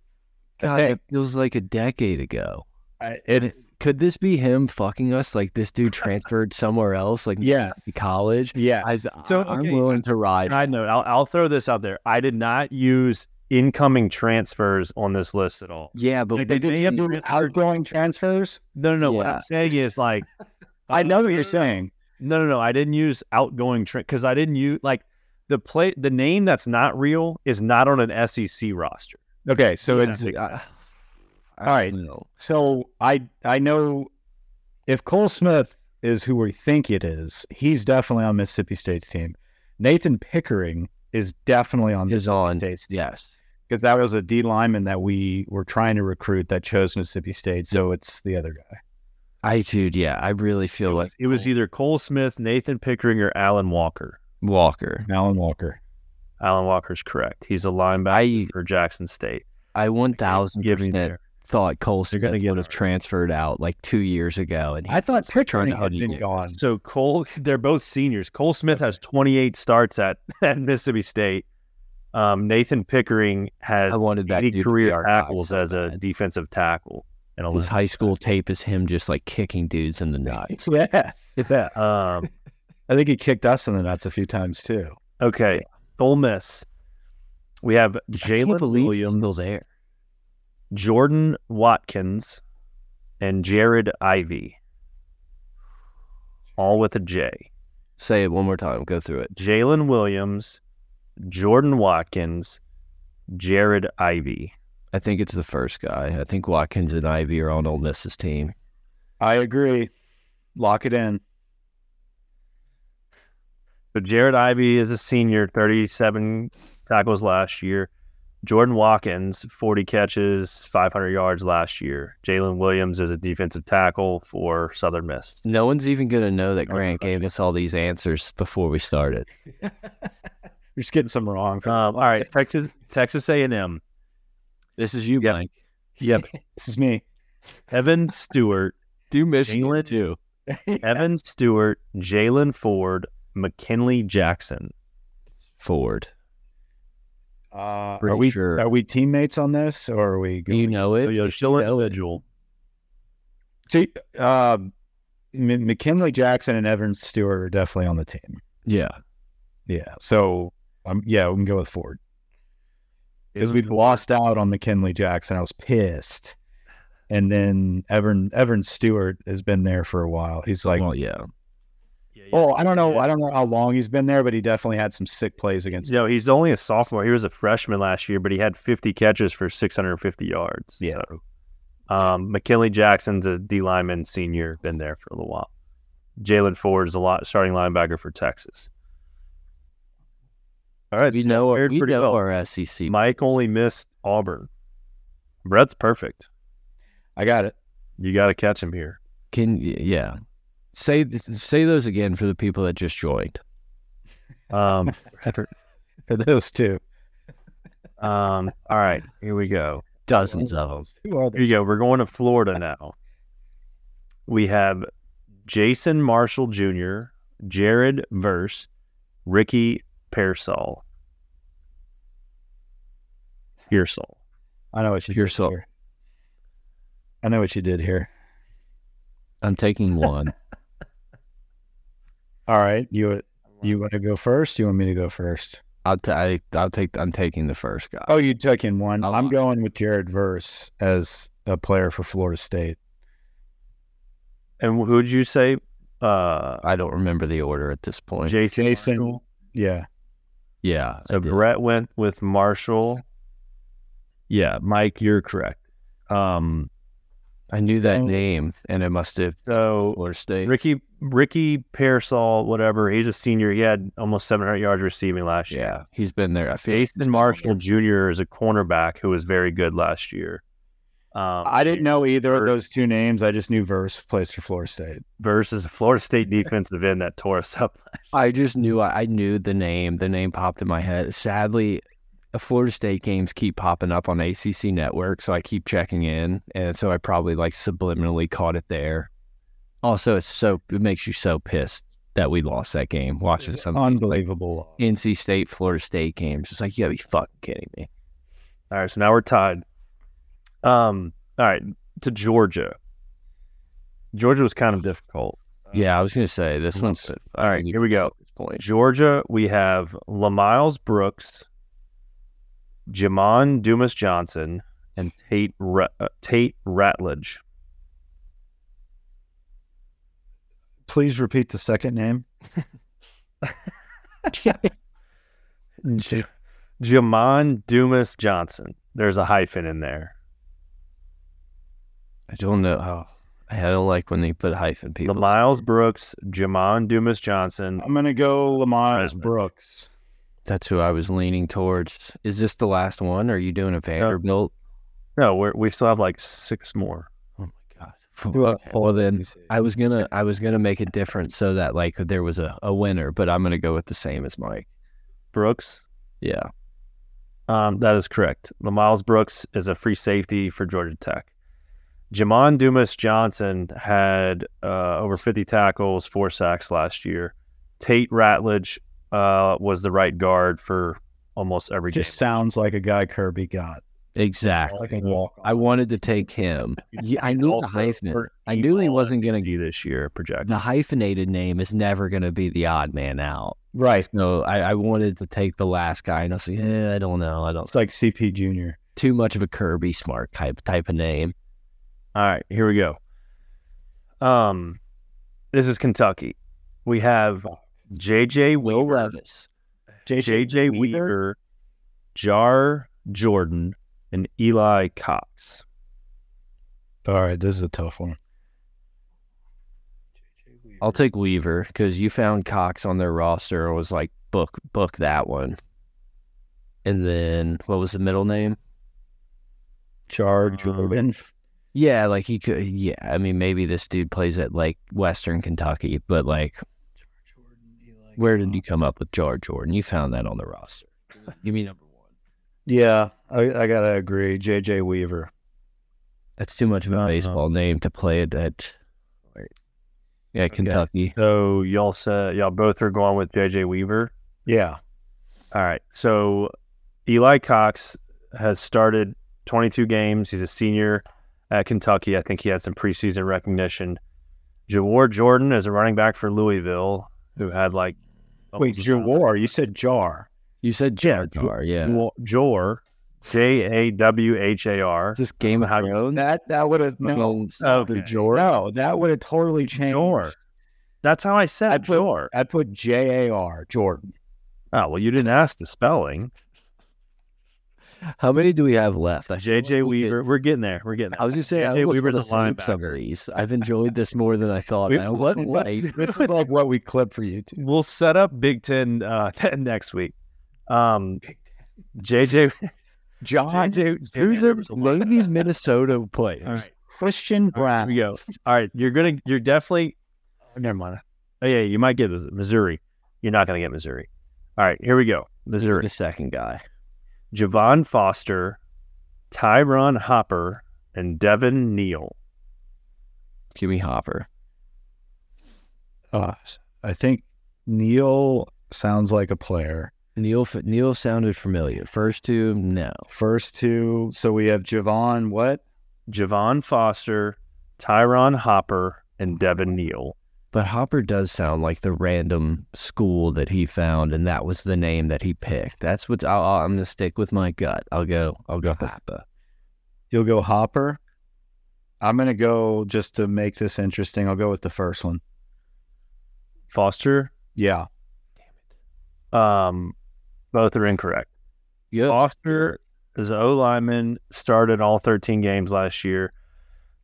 Speaker 2: I
Speaker 1: God, it feels like a decade ago.
Speaker 2: I-
Speaker 1: And it, could this be him fucking us? Like this dude transferred somewhere else, like
Speaker 2: yes.
Speaker 1: to college.
Speaker 2: Yeah,
Speaker 1: I,
Speaker 3: So,
Speaker 1: I'm willing uh, to ride.
Speaker 3: Side note, I'll, I'll throw this out there. I did not use incoming transfers on this list at all.
Speaker 1: Yeah, but
Speaker 3: Like,
Speaker 1: they
Speaker 3: they
Speaker 1: did
Speaker 3: may have
Speaker 1: do-
Speaker 2: outgoing transfers?
Speaker 3: No, no, no. What I'm saying is like,
Speaker 2: I know what you're uh, saying.
Speaker 3: no, no, no. I didn't use outgoing because I didn't use like the play. The name that's not real is not on an SEC roster.
Speaker 2: Okay, so
Speaker 3: Yeah.
Speaker 2: it's
Speaker 1: I,
Speaker 2: All right.
Speaker 1: No.
Speaker 2: so I I know if Cole Smith is who we think it is, he's definitely on Mississippi State's team. Nathan Pickering is definitely on
Speaker 1: Is
Speaker 2: Mississippi
Speaker 1: on.
Speaker 2: State's team
Speaker 1: Yes.
Speaker 2: because that was a D lineman that we were trying to recruit that chose Mississippi State. So mm. it's the other guy.
Speaker 1: I dude, yeah, I really feel
Speaker 3: It
Speaker 1: like
Speaker 3: was, it was either Cole Smith, Nathan Pickering, or Alan Walker.
Speaker 1: Walker.
Speaker 2: Alan Walker.
Speaker 3: Alan Walker's correct. He's a linebacker
Speaker 1: I
Speaker 3: for Jackson State.
Speaker 1: I one thousand
Speaker 3: Give me
Speaker 1: percent thought Cole Smith
Speaker 3: gonna
Speaker 1: would
Speaker 3: get
Speaker 1: have
Speaker 3: it.
Speaker 1: transferred out like two years ago, and he
Speaker 2: I thought
Speaker 1: trying
Speaker 2: Pickering had been
Speaker 1: it.
Speaker 2: gone.
Speaker 3: So Cole, they're both seniors. Cole Smith has 28 starts at, at Mississippi State. Um, Nathan Pickering has
Speaker 1: I wanted that
Speaker 3: 80
Speaker 1: dude
Speaker 3: career
Speaker 1: our
Speaker 3: tackles as a
Speaker 1: bad.
Speaker 3: defensive tackle. And
Speaker 1: his high school tape is him just like kicking dudes in the nuts.
Speaker 2: yeah. Yeah.
Speaker 3: Um,
Speaker 2: I think he kicked us in the nuts a few times too.
Speaker 3: okay, Ole Miss. We have Jalen Williams,
Speaker 1: still there.
Speaker 3: Jordan Watkins, and Jared Ivey. All with a J.
Speaker 1: Say it one more time. Go through it.
Speaker 3: Jalen Williams, Jordan Watkins, Jared Ivey.
Speaker 1: I think it's the first guy. I think Watkins and Ivey are on Ole Miss's team.
Speaker 2: I agree. Lock it in.
Speaker 3: So Jared Ivey is a senior, 37 tackles last year. Jordan Watkins, 40 catches, 500 yards last year. Jalen Williams is a defensive tackle for Southern Miss.
Speaker 1: No one's even gonna know that
Speaker 2: Oh,
Speaker 1: Grant gave us all these answers before we started.
Speaker 2: You're just getting some wrong.
Speaker 3: Um, all right, Texas Texas A&M.
Speaker 1: This is you,
Speaker 3: Yep.
Speaker 1: Mike.
Speaker 3: Yep.
Speaker 2: This is me.
Speaker 3: Evan Stewart,
Speaker 1: Do Michigan
Speaker 3: England?
Speaker 1: too.
Speaker 3: Evan Stewart, Jaylan Ford, McKinley Jackson.
Speaker 1: Ford.
Speaker 2: Uh, are we
Speaker 1: sure.
Speaker 2: are we teammates on this, or are we? Going?
Speaker 1: You know it.
Speaker 3: you're still
Speaker 1: You know
Speaker 2: See, uh, M- McKinley Jackson and Evan Stewart are definitely on the team.
Speaker 1: Yeah.
Speaker 2: Yeah. So, um, yeah, we can go with Ford because we've lost out on McKinley Jackson. I was pissed, and then Evan Evan Stewart has been there for a while. He's like,
Speaker 1: well, yeah.
Speaker 3: Yeah, yeah.
Speaker 2: oh, I don't know, I don't know how long he's been there, but he definitely had some sick plays against.
Speaker 3: You know, he's only a sophomore. He was a freshman last year, but he had 50 catches for 650 yards.
Speaker 2: Yeah.
Speaker 3: So, um, McKinley Jackson's a D lineman senior, been there for a little while. Jaylan Ford is a lot starting linebacker for Texas. All right,
Speaker 1: We
Speaker 3: so
Speaker 1: know our, we know
Speaker 3: well.
Speaker 1: our SEC.
Speaker 3: Mike only missed Auburn. Brett's perfect.
Speaker 2: I got it.
Speaker 3: You got to catch him here.
Speaker 1: Can yeah. Say say those again for the people that just joined.
Speaker 3: Um,
Speaker 2: For those two,
Speaker 3: um, all right, here we go.
Speaker 1: Dozens of them.
Speaker 3: Here you go. We're going to Florida now. We have Jason Marshall Jr., Jared Verse, Ricky Pearsall. Pearsall.
Speaker 2: I know what you
Speaker 1: Pure
Speaker 2: did here. I know what you did here.
Speaker 1: I'm taking one.
Speaker 2: All right, you you want to go first? You want me to go first?
Speaker 1: I'll t- I, I'll take I'm taking the first guy.
Speaker 2: Oh, you took in one.
Speaker 1: I'll
Speaker 2: I'm going with Jared Verse as a player for Florida State.
Speaker 3: And who'd you say? Uh,
Speaker 1: I don't remember the order at this point.
Speaker 3: Jason.
Speaker 2: Jason.
Speaker 3: Marshall?
Speaker 2: Yeah,
Speaker 1: yeah.
Speaker 3: So Brett went with Marshall. Yeah, Mike, you're correct. Um,
Speaker 1: I knew that
Speaker 2: Oh.
Speaker 1: name, and it must have
Speaker 3: so
Speaker 1: Florida State.
Speaker 3: Ricky Ricky Pearsall, whatever. He's a senior. He had almost 700 yards receiving last year.
Speaker 1: yeah, he's been there. I feel
Speaker 3: Jason Marshall. Jr. is a cornerback who was very good last year. Um,
Speaker 2: I didn't know either of those two names. I just knew Verse plays for Florida State.
Speaker 3: versus a Florida State defensive end that tore us up.
Speaker 1: I just knew I, I knew the name. The name popped in my head. Sadly, Florida State games keep popping up on ACC Network, so I keep checking in, and so I probably like subliminally caught it there. Also, it's so it makes you so pissed that we lost that game. Watching some
Speaker 2: Unbelievable. loss.
Speaker 1: NC State, Florida State games, it's like you gotta be fucking kidding me.
Speaker 3: All right, so now we're tied. Um, all right, to Georgia. Georgia was kind of difficult.
Speaker 1: Yeah, I was gonna say this one's
Speaker 3: All right, here we go. Georgia, we have Lamiles Brooks, Jamon Dumas Johnson, and Tate Ra- uh, Tate Ratledge.
Speaker 2: Please repeat the second name.
Speaker 3: J- Jamon Dumas Johnson. There's a hyphen in there.
Speaker 1: I don't know how. I don't like when they put hyphen people.
Speaker 3: Miles Brooks, Jamon Dumas Johnson.
Speaker 2: I'm gonna go Lamont
Speaker 3: President.
Speaker 2: Brooks.
Speaker 1: That's who I was leaning towards. Is this the last one? Or are you doing a Vanderbilt?
Speaker 3: No, we're, we still have like six more.
Speaker 1: My. Well then, I was gonna I was gonna make a difference so that like there was a, a winner, but I'm gonna go with the same as Mike.
Speaker 3: Brooks.
Speaker 1: Yeah.
Speaker 3: Um, that is correct. Lamiles Brooks is a free safety for Georgia Tech. Jamon Dumas Johnson had uh, over 50 tackles, four sacks last year. Tate Ratledge uh, was the right guard for almost every game.
Speaker 2: just sounds like a guy Kirby got.
Speaker 1: Exactly.
Speaker 2: Like a walk.
Speaker 1: I wanted to take him. Yeah, I knew the hyphen. I knew he wasn't gonna
Speaker 3: SEC this year Project
Speaker 1: the hyphenated name is never gonna be the odd man out.
Speaker 2: Right.
Speaker 1: So I, I wanted to take the last guy and I was like, yeah, I don't know. I don't
Speaker 2: It's like CP Junior.
Speaker 1: too much of a Kirby Smart type type of name.
Speaker 3: All right, here we go. Um, this is Kentucky. We have JJ
Speaker 1: Will Levis.
Speaker 3: JJ Weaver, Jar Jordan, and Eli Cox.
Speaker 2: All right, this is a tough one.
Speaker 1: I'll take Weaver because you found Cox on their roster and was like, book book that one. And then what was the middle name?
Speaker 2: Jar
Speaker 3: Um,
Speaker 2: Jordan.
Speaker 1: Yeah, like he could. Yeah, I mean, maybe this dude plays at like Western Kentucky, but like, where did you come up with Jar Jordan? You found that on the roster. Give me number one.
Speaker 2: Yeah, I, I gotta agree. JJ Weaver.
Speaker 1: That's too much of a
Speaker 3: Uh-huh.
Speaker 1: baseball name to play it at. Yeah, Kentucky.
Speaker 3: So y'all said y'all both are going with JJ Weaver.
Speaker 2: Yeah.
Speaker 3: All right. So Eli Cox has started 22 games. He's a senior at Kentucky. I think he had some preseason recognition. Jawhar Jordan is a running back for Louisville who had like
Speaker 2: Wait, Jawhar. You said Jar.
Speaker 1: You said
Speaker 3: Yeah,
Speaker 1: Jar Jar. Yeah.
Speaker 3: Jawhar, Jawhar, J A W H A R.
Speaker 1: Is this Game of
Speaker 3: How you-
Speaker 1: Thrones?
Speaker 2: That that would have no.
Speaker 3: Okay.
Speaker 2: Jor. No, that would have totally changed.
Speaker 3: Jor. That's how I
Speaker 2: I
Speaker 3: said
Speaker 2: put-
Speaker 3: Jor.
Speaker 2: I put J A R Jordan.
Speaker 3: Oh well, you didn't ask the spelling.
Speaker 1: How many do we have left? I feel like
Speaker 3: JJ
Speaker 1: we could-
Speaker 3: Weaver. We're getting there. We're getting there.
Speaker 1: I was gonna say I
Speaker 3: JJ
Speaker 1: almost
Speaker 3: Weaver's
Speaker 1: wanna
Speaker 3: a linebacker.
Speaker 1: some of these. I've enjoyed this more than I thought.
Speaker 2: We-
Speaker 1: I
Speaker 2: what-
Speaker 1: almost
Speaker 2: what- this is like what we clip for you two.
Speaker 3: We'll set up Big Ten uh, next week. Um, JJ,
Speaker 2: John
Speaker 3: JJ,
Speaker 1: Who's
Speaker 3: a
Speaker 1: of these Minnesota players?
Speaker 3: All right,
Speaker 2: Christian
Speaker 3: right,
Speaker 2: Brown.
Speaker 3: we go. All right, you're gonna, you're definitely. Oh, never mind. Oh yeah, you might get this Missouri. You're not gonna get Missouri. All right, here we go. Missouri.
Speaker 1: The second guy.
Speaker 3: Javon Foster, Tyron Hopper, and Devin Neal.
Speaker 1: Me Hopper.
Speaker 2: Uh, I think Neal sounds like a player.
Speaker 1: Neal Neal sounded familiar. First two, no.
Speaker 2: First two. So we have Javon. What?
Speaker 3: Javon Foster, Tyron Hopper, and Devin Neal.
Speaker 1: But Hopper does sound like the random school that he found, and that was the name that he picked. That's what I'll, I'll- I'm gonna stick with my gut. I'll go. I'll go Hopper.
Speaker 2: You'll go Hopper. I'm gonna go just to make this interesting. I'll go with the first one.
Speaker 3: Foster,
Speaker 2: Yeah. Damn it.
Speaker 3: Um, both are incorrect.
Speaker 1: Yeah.
Speaker 3: Foster is an O lineman, started all 13 games last year.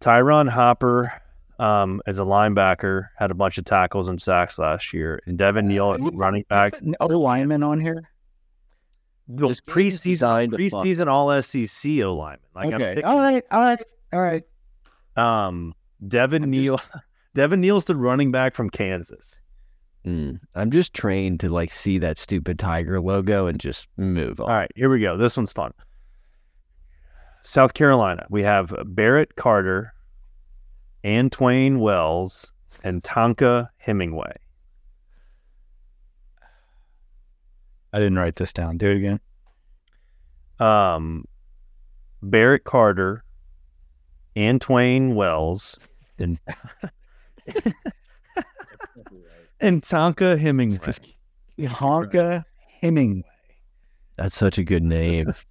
Speaker 3: Tyron Hopper um, is a linebacker, had a bunch of tackles and sacks last year. And Devin Neal, is running back.
Speaker 2: Other lineman on here.
Speaker 1: This game is designed to fuck-
Speaker 3: Preseason All SEC O lineman. Like I'm
Speaker 2: okay.
Speaker 3: picking-
Speaker 2: All right. All right. All right.
Speaker 3: um, Devin Neal. Devin Neal's the running back from Kansas.
Speaker 1: Mm. I'm just trained to like see that stupid tiger logo and just move on.
Speaker 3: All right, here we go. This one's fun. South Carolina, we have Barrett Carter, Antwane Wells, and Tonka Hemingway.
Speaker 2: I didn't write this down. Do it again.
Speaker 3: Um, Barrett Carter, Antwane Wells, and and Tonka Hemingway.
Speaker 2: Honka Hemingway.
Speaker 1: That's such a good name.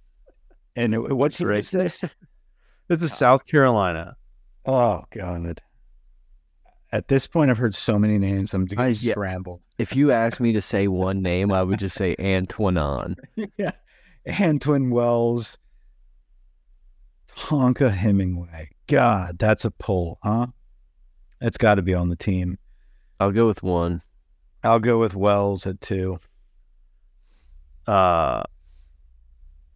Speaker 2: And it- what team is this?
Speaker 3: This is South Carolina.
Speaker 2: Oh God. At this point, I've heard so many names. I'm
Speaker 1: I- yeah.
Speaker 2: scrambled.
Speaker 1: if you asked me to say one name, I would just say Antoinon.
Speaker 2: yeah. Antwin Wells. Honka Hemingway. God, that's a pull, huh? That's got to be on the team.
Speaker 1: I'll go with one.
Speaker 2: I'll go with Wells at two.
Speaker 3: Uh,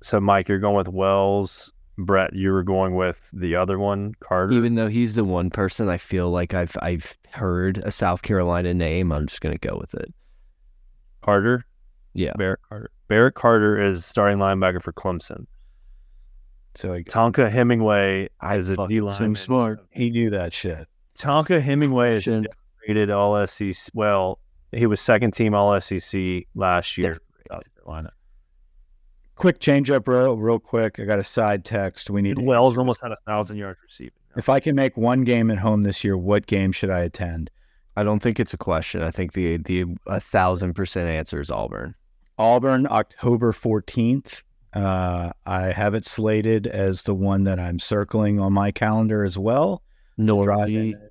Speaker 3: so Mike, you're going with Wells. Brett, you were going with the other one, Carter.
Speaker 1: Even though he's the one person I feel like I've I've heard a South Carolina name, I'm just gonna go with it.
Speaker 3: Carter.
Speaker 1: Yeah.
Speaker 3: Barrett Carter. Barrett Carter is starting linebacker for Clemson.
Speaker 2: So he,
Speaker 3: Tonka Hemingway
Speaker 1: I
Speaker 3: is a
Speaker 1: fucking
Speaker 3: lineman.
Speaker 1: smart.
Speaker 2: he knew that shit.
Speaker 3: Tonka Hemingway is rated All SEC. Well, he was second team All SEC last year. for South Carolina.
Speaker 2: Quick change up, real, real quick. I got a side text. We need
Speaker 3: Wells almost had a thousand yards receiving.
Speaker 2: If I can make one game at home this year, what game should I attend?
Speaker 1: I don't think it's a question. I think the the a thousand percent answer is Auburn.
Speaker 2: Auburn, October 14th. Uh, I have it slated as the one that I'm circling on my calendar as well. Drive
Speaker 1: Normally,
Speaker 2: and attend.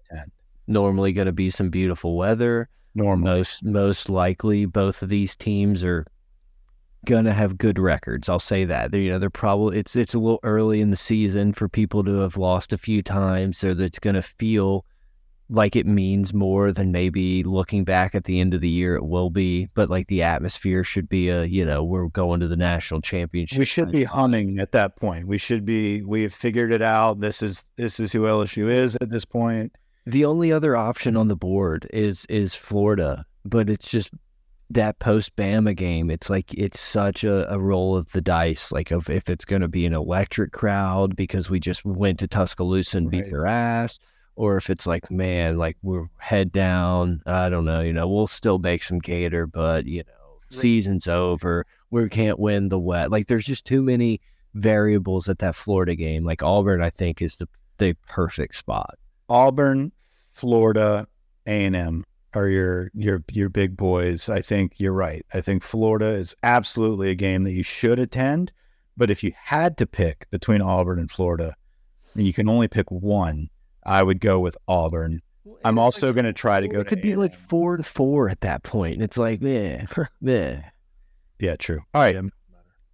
Speaker 1: Normally going to be some beautiful weather.
Speaker 2: Normally.
Speaker 1: Most most likely, both of these teams are gonna have good records. I'll say that. They're, you know, they're probably it's it's a little early in the season for people to have lost a few times, so that's gonna feel like it means more than maybe looking back at the end of the year it will be. But like the atmosphere should be a you know we're going to the national championship.
Speaker 2: We should be humming at that point. We should be. We have figured it out. This is this is who LSU is at this point.
Speaker 1: The only other option on the board is is Florida, but it's just that post Bama game. It's like it's such a, a roll of the dice. Like of if it's going to be an electric crowd because we just went to Tuscaloosa and beat
Speaker 2: Right.
Speaker 1: their ass, or if it's like man, like we're head down. I don't know. You know, we'll still make some gator, but you know, season's over. We can't win the wet. Like there's just too many variables at that Florida game. Like Auburn, I think is the the perfect spot.
Speaker 2: Auburn, Florida, A and M are your your your big boys. I think you're right. I think Florida is absolutely a game that you should attend. But if you had to pick between Auburn and Florida, and you can only pick one, I would go with Auburn. I'm also going to try to go.
Speaker 1: It could
Speaker 2: to
Speaker 1: be like
Speaker 2: A&M.
Speaker 1: four to four at that point, and it's like, yeah, yeah.
Speaker 2: yeah, true. All right,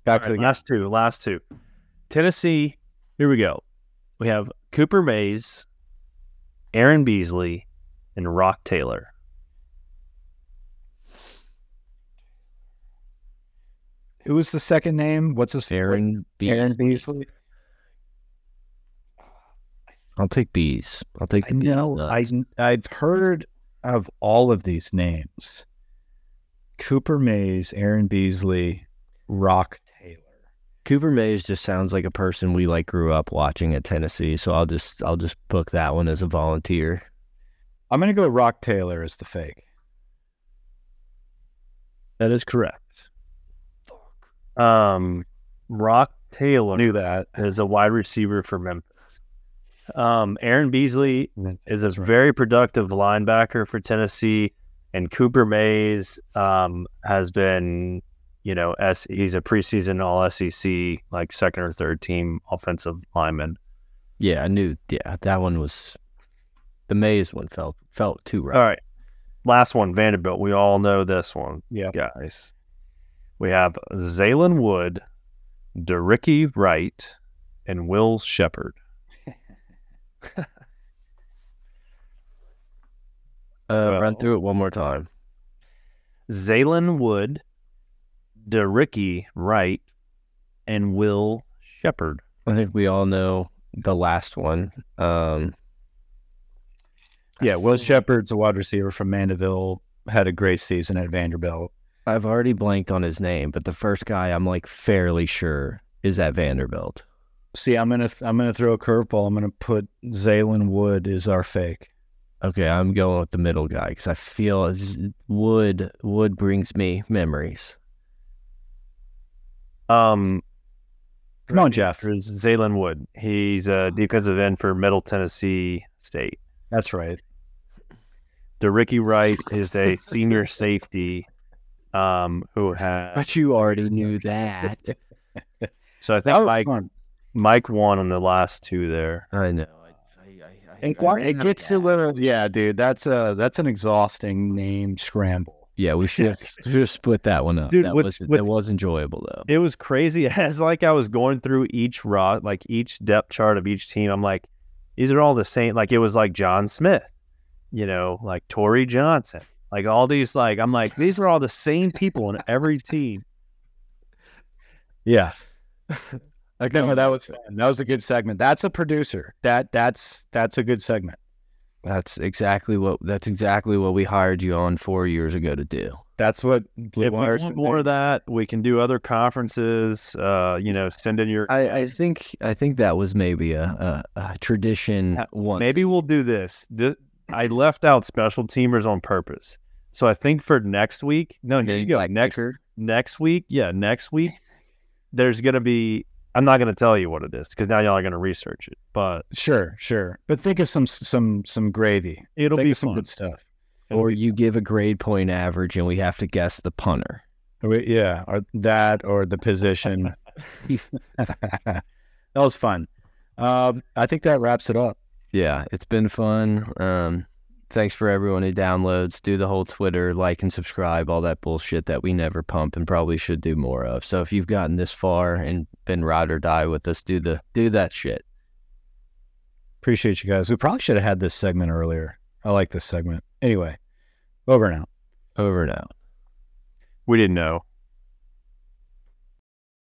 Speaker 2: back
Speaker 3: All
Speaker 2: to
Speaker 3: right,
Speaker 2: the
Speaker 3: last two. Last two. Tennessee. Here we go. We have Cooper Mays, Aaron Beasley, and Roc Taylor.
Speaker 2: Who was the second name? What's his
Speaker 1: Aaron Bees.
Speaker 2: Aaron Beasley.
Speaker 1: I'll take bees. I'll take
Speaker 2: I
Speaker 1: the bees.
Speaker 2: know. I I've heard of all of these names: Cooper Mays, Aaron Beasley, Rock Taylor.
Speaker 1: Cooper Mays just sounds like a person we like grew up watching at Tennessee. So I'll just I'll just book that one as a volunteer.
Speaker 2: I'm going to go Roc Taylor as the fake.
Speaker 3: That is correct. Um, Roc Taylor
Speaker 2: Knew that.
Speaker 3: is a wide receiver for Memphis. Um, Aaron Beasley is a
Speaker 2: right.
Speaker 3: very productive linebacker for Tennessee, and Cooper Mays um, has been, you know, S, he's a preseason All SEC, like second or third team offensive lineman.
Speaker 1: Yeah, I knew. Yeah, that one was the Mays one felt felt too right.
Speaker 3: All right, last one, Vanderbilt. We all know this one,
Speaker 2: Yeah.
Speaker 3: guys. We have Zaylen Wood, De'Rickey Wright, and Will Sheppard.
Speaker 1: Uh, run through it one more time.
Speaker 3: Zaylen Wood, De'Rickey Wright, and Will Sheppard.
Speaker 1: I think we all know the last one. Um,
Speaker 2: Yeah. Will Sheppard's a wide receiver from Mandeville. Had a great season at Vanderbilt.
Speaker 1: I've already blanked on his name, but the first guy I'm like fairly sure is at Vanderbilt.
Speaker 2: See, I'm gonna I'm gonna throw a curveball. I'm gonna put Zaylen Wood is our fake.
Speaker 1: Okay, I'm going with the middle guy because I feel it's- Wood Wood brings me memories.
Speaker 3: Um,
Speaker 2: Come on, Jeff.
Speaker 3: There's Zaylen Wood. He's a defensive end for Middle Tennessee State.
Speaker 2: That's right.
Speaker 3: The Ricky Wright is a senior safety um, who has.
Speaker 1: But you already knew that.
Speaker 3: So I think
Speaker 2: was
Speaker 3: Mike,
Speaker 2: fun.
Speaker 3: Mike won on the last two there.
Speaker 1: I know. I, I, I,
Speaker 2: And
Speaker 1: I-
Speaker 2: it gets a little, yeah, dude. That's a that's an exhausting name scramble.
Speaker 1: Yeah, we should just split that one up.
Speaker 3: Dude,
Speaker 1: that,
Speaker 3: what's-
Speaker 1: was,
Speaker 3: what's-
Speaker 1: that was enjoyable though.
Speaker 3: It was crazy. As like I was going through each raw, like each depth chart of each team, I'm like, these are all the same. Like it was like John Smith, you know, like Torrey Johnson, like all these. Like I'm like, these are all the same people in every team.
Speaker 2: Yeah,
Speaker 1: Like,
Speaker 2: no, that was. That was a good segment. That's a producer. That that's that's a good segment.
Speaker 1: That's exactly what that's exactly what we hired you on four years ago to do.
Speaker 2: That's what Blue
Speaker 3: if we want more
Speaker 2: be.
Speaker 3: of that, we can do other conferences. Uh, you know, send in your.
Speaker 1: I, I think I think that was maybe a, a, a tradition
Speaker 3: Ha-
Speaker 1: once.
Speaker 3: Maybe we'll do this. Th- I left out special teamers on purpose. So I think for next week, no, here you go.
Speaker 1: Like
Speaker 3: next
Speaker 1: kicker.
Speaker 3: next week, yeah, next week, there's gonna be. I'm not gonna tell you what it is because now y'all are gonna research it, but
Speaker 2: Sure, sure. But think of some some some gravy.
Speaker 3: it'll
Speaker 2: think
Speaker 3: be
Speaker 2: of some
Speaker 3: fun.
Speaker 2: good stuff.
Speaker 3: It'll
Speaker 1: or
Speaker 3: be-
Speaker 1: you give a grade point average and we have to guess the punter.
Speaker 2: We- Yeah, or that or the position. that was fun. Um, I think that wraps it up.
Speaker 1: Yeah, it's been fun. Um, thanks for everyone who downloads. Do the whole Twitter, like and subscribe, all that bullshit that we never pump and probably should do more of. So if you've gotten this far and been ride or die with us, do the do that shit.
Speaker 2: Appreciate you guys. We probably should have had this segment earlier. I like this segment. Anyway, over and out.
Speaker 1: Over and out.
Speaker 3: We didn't know.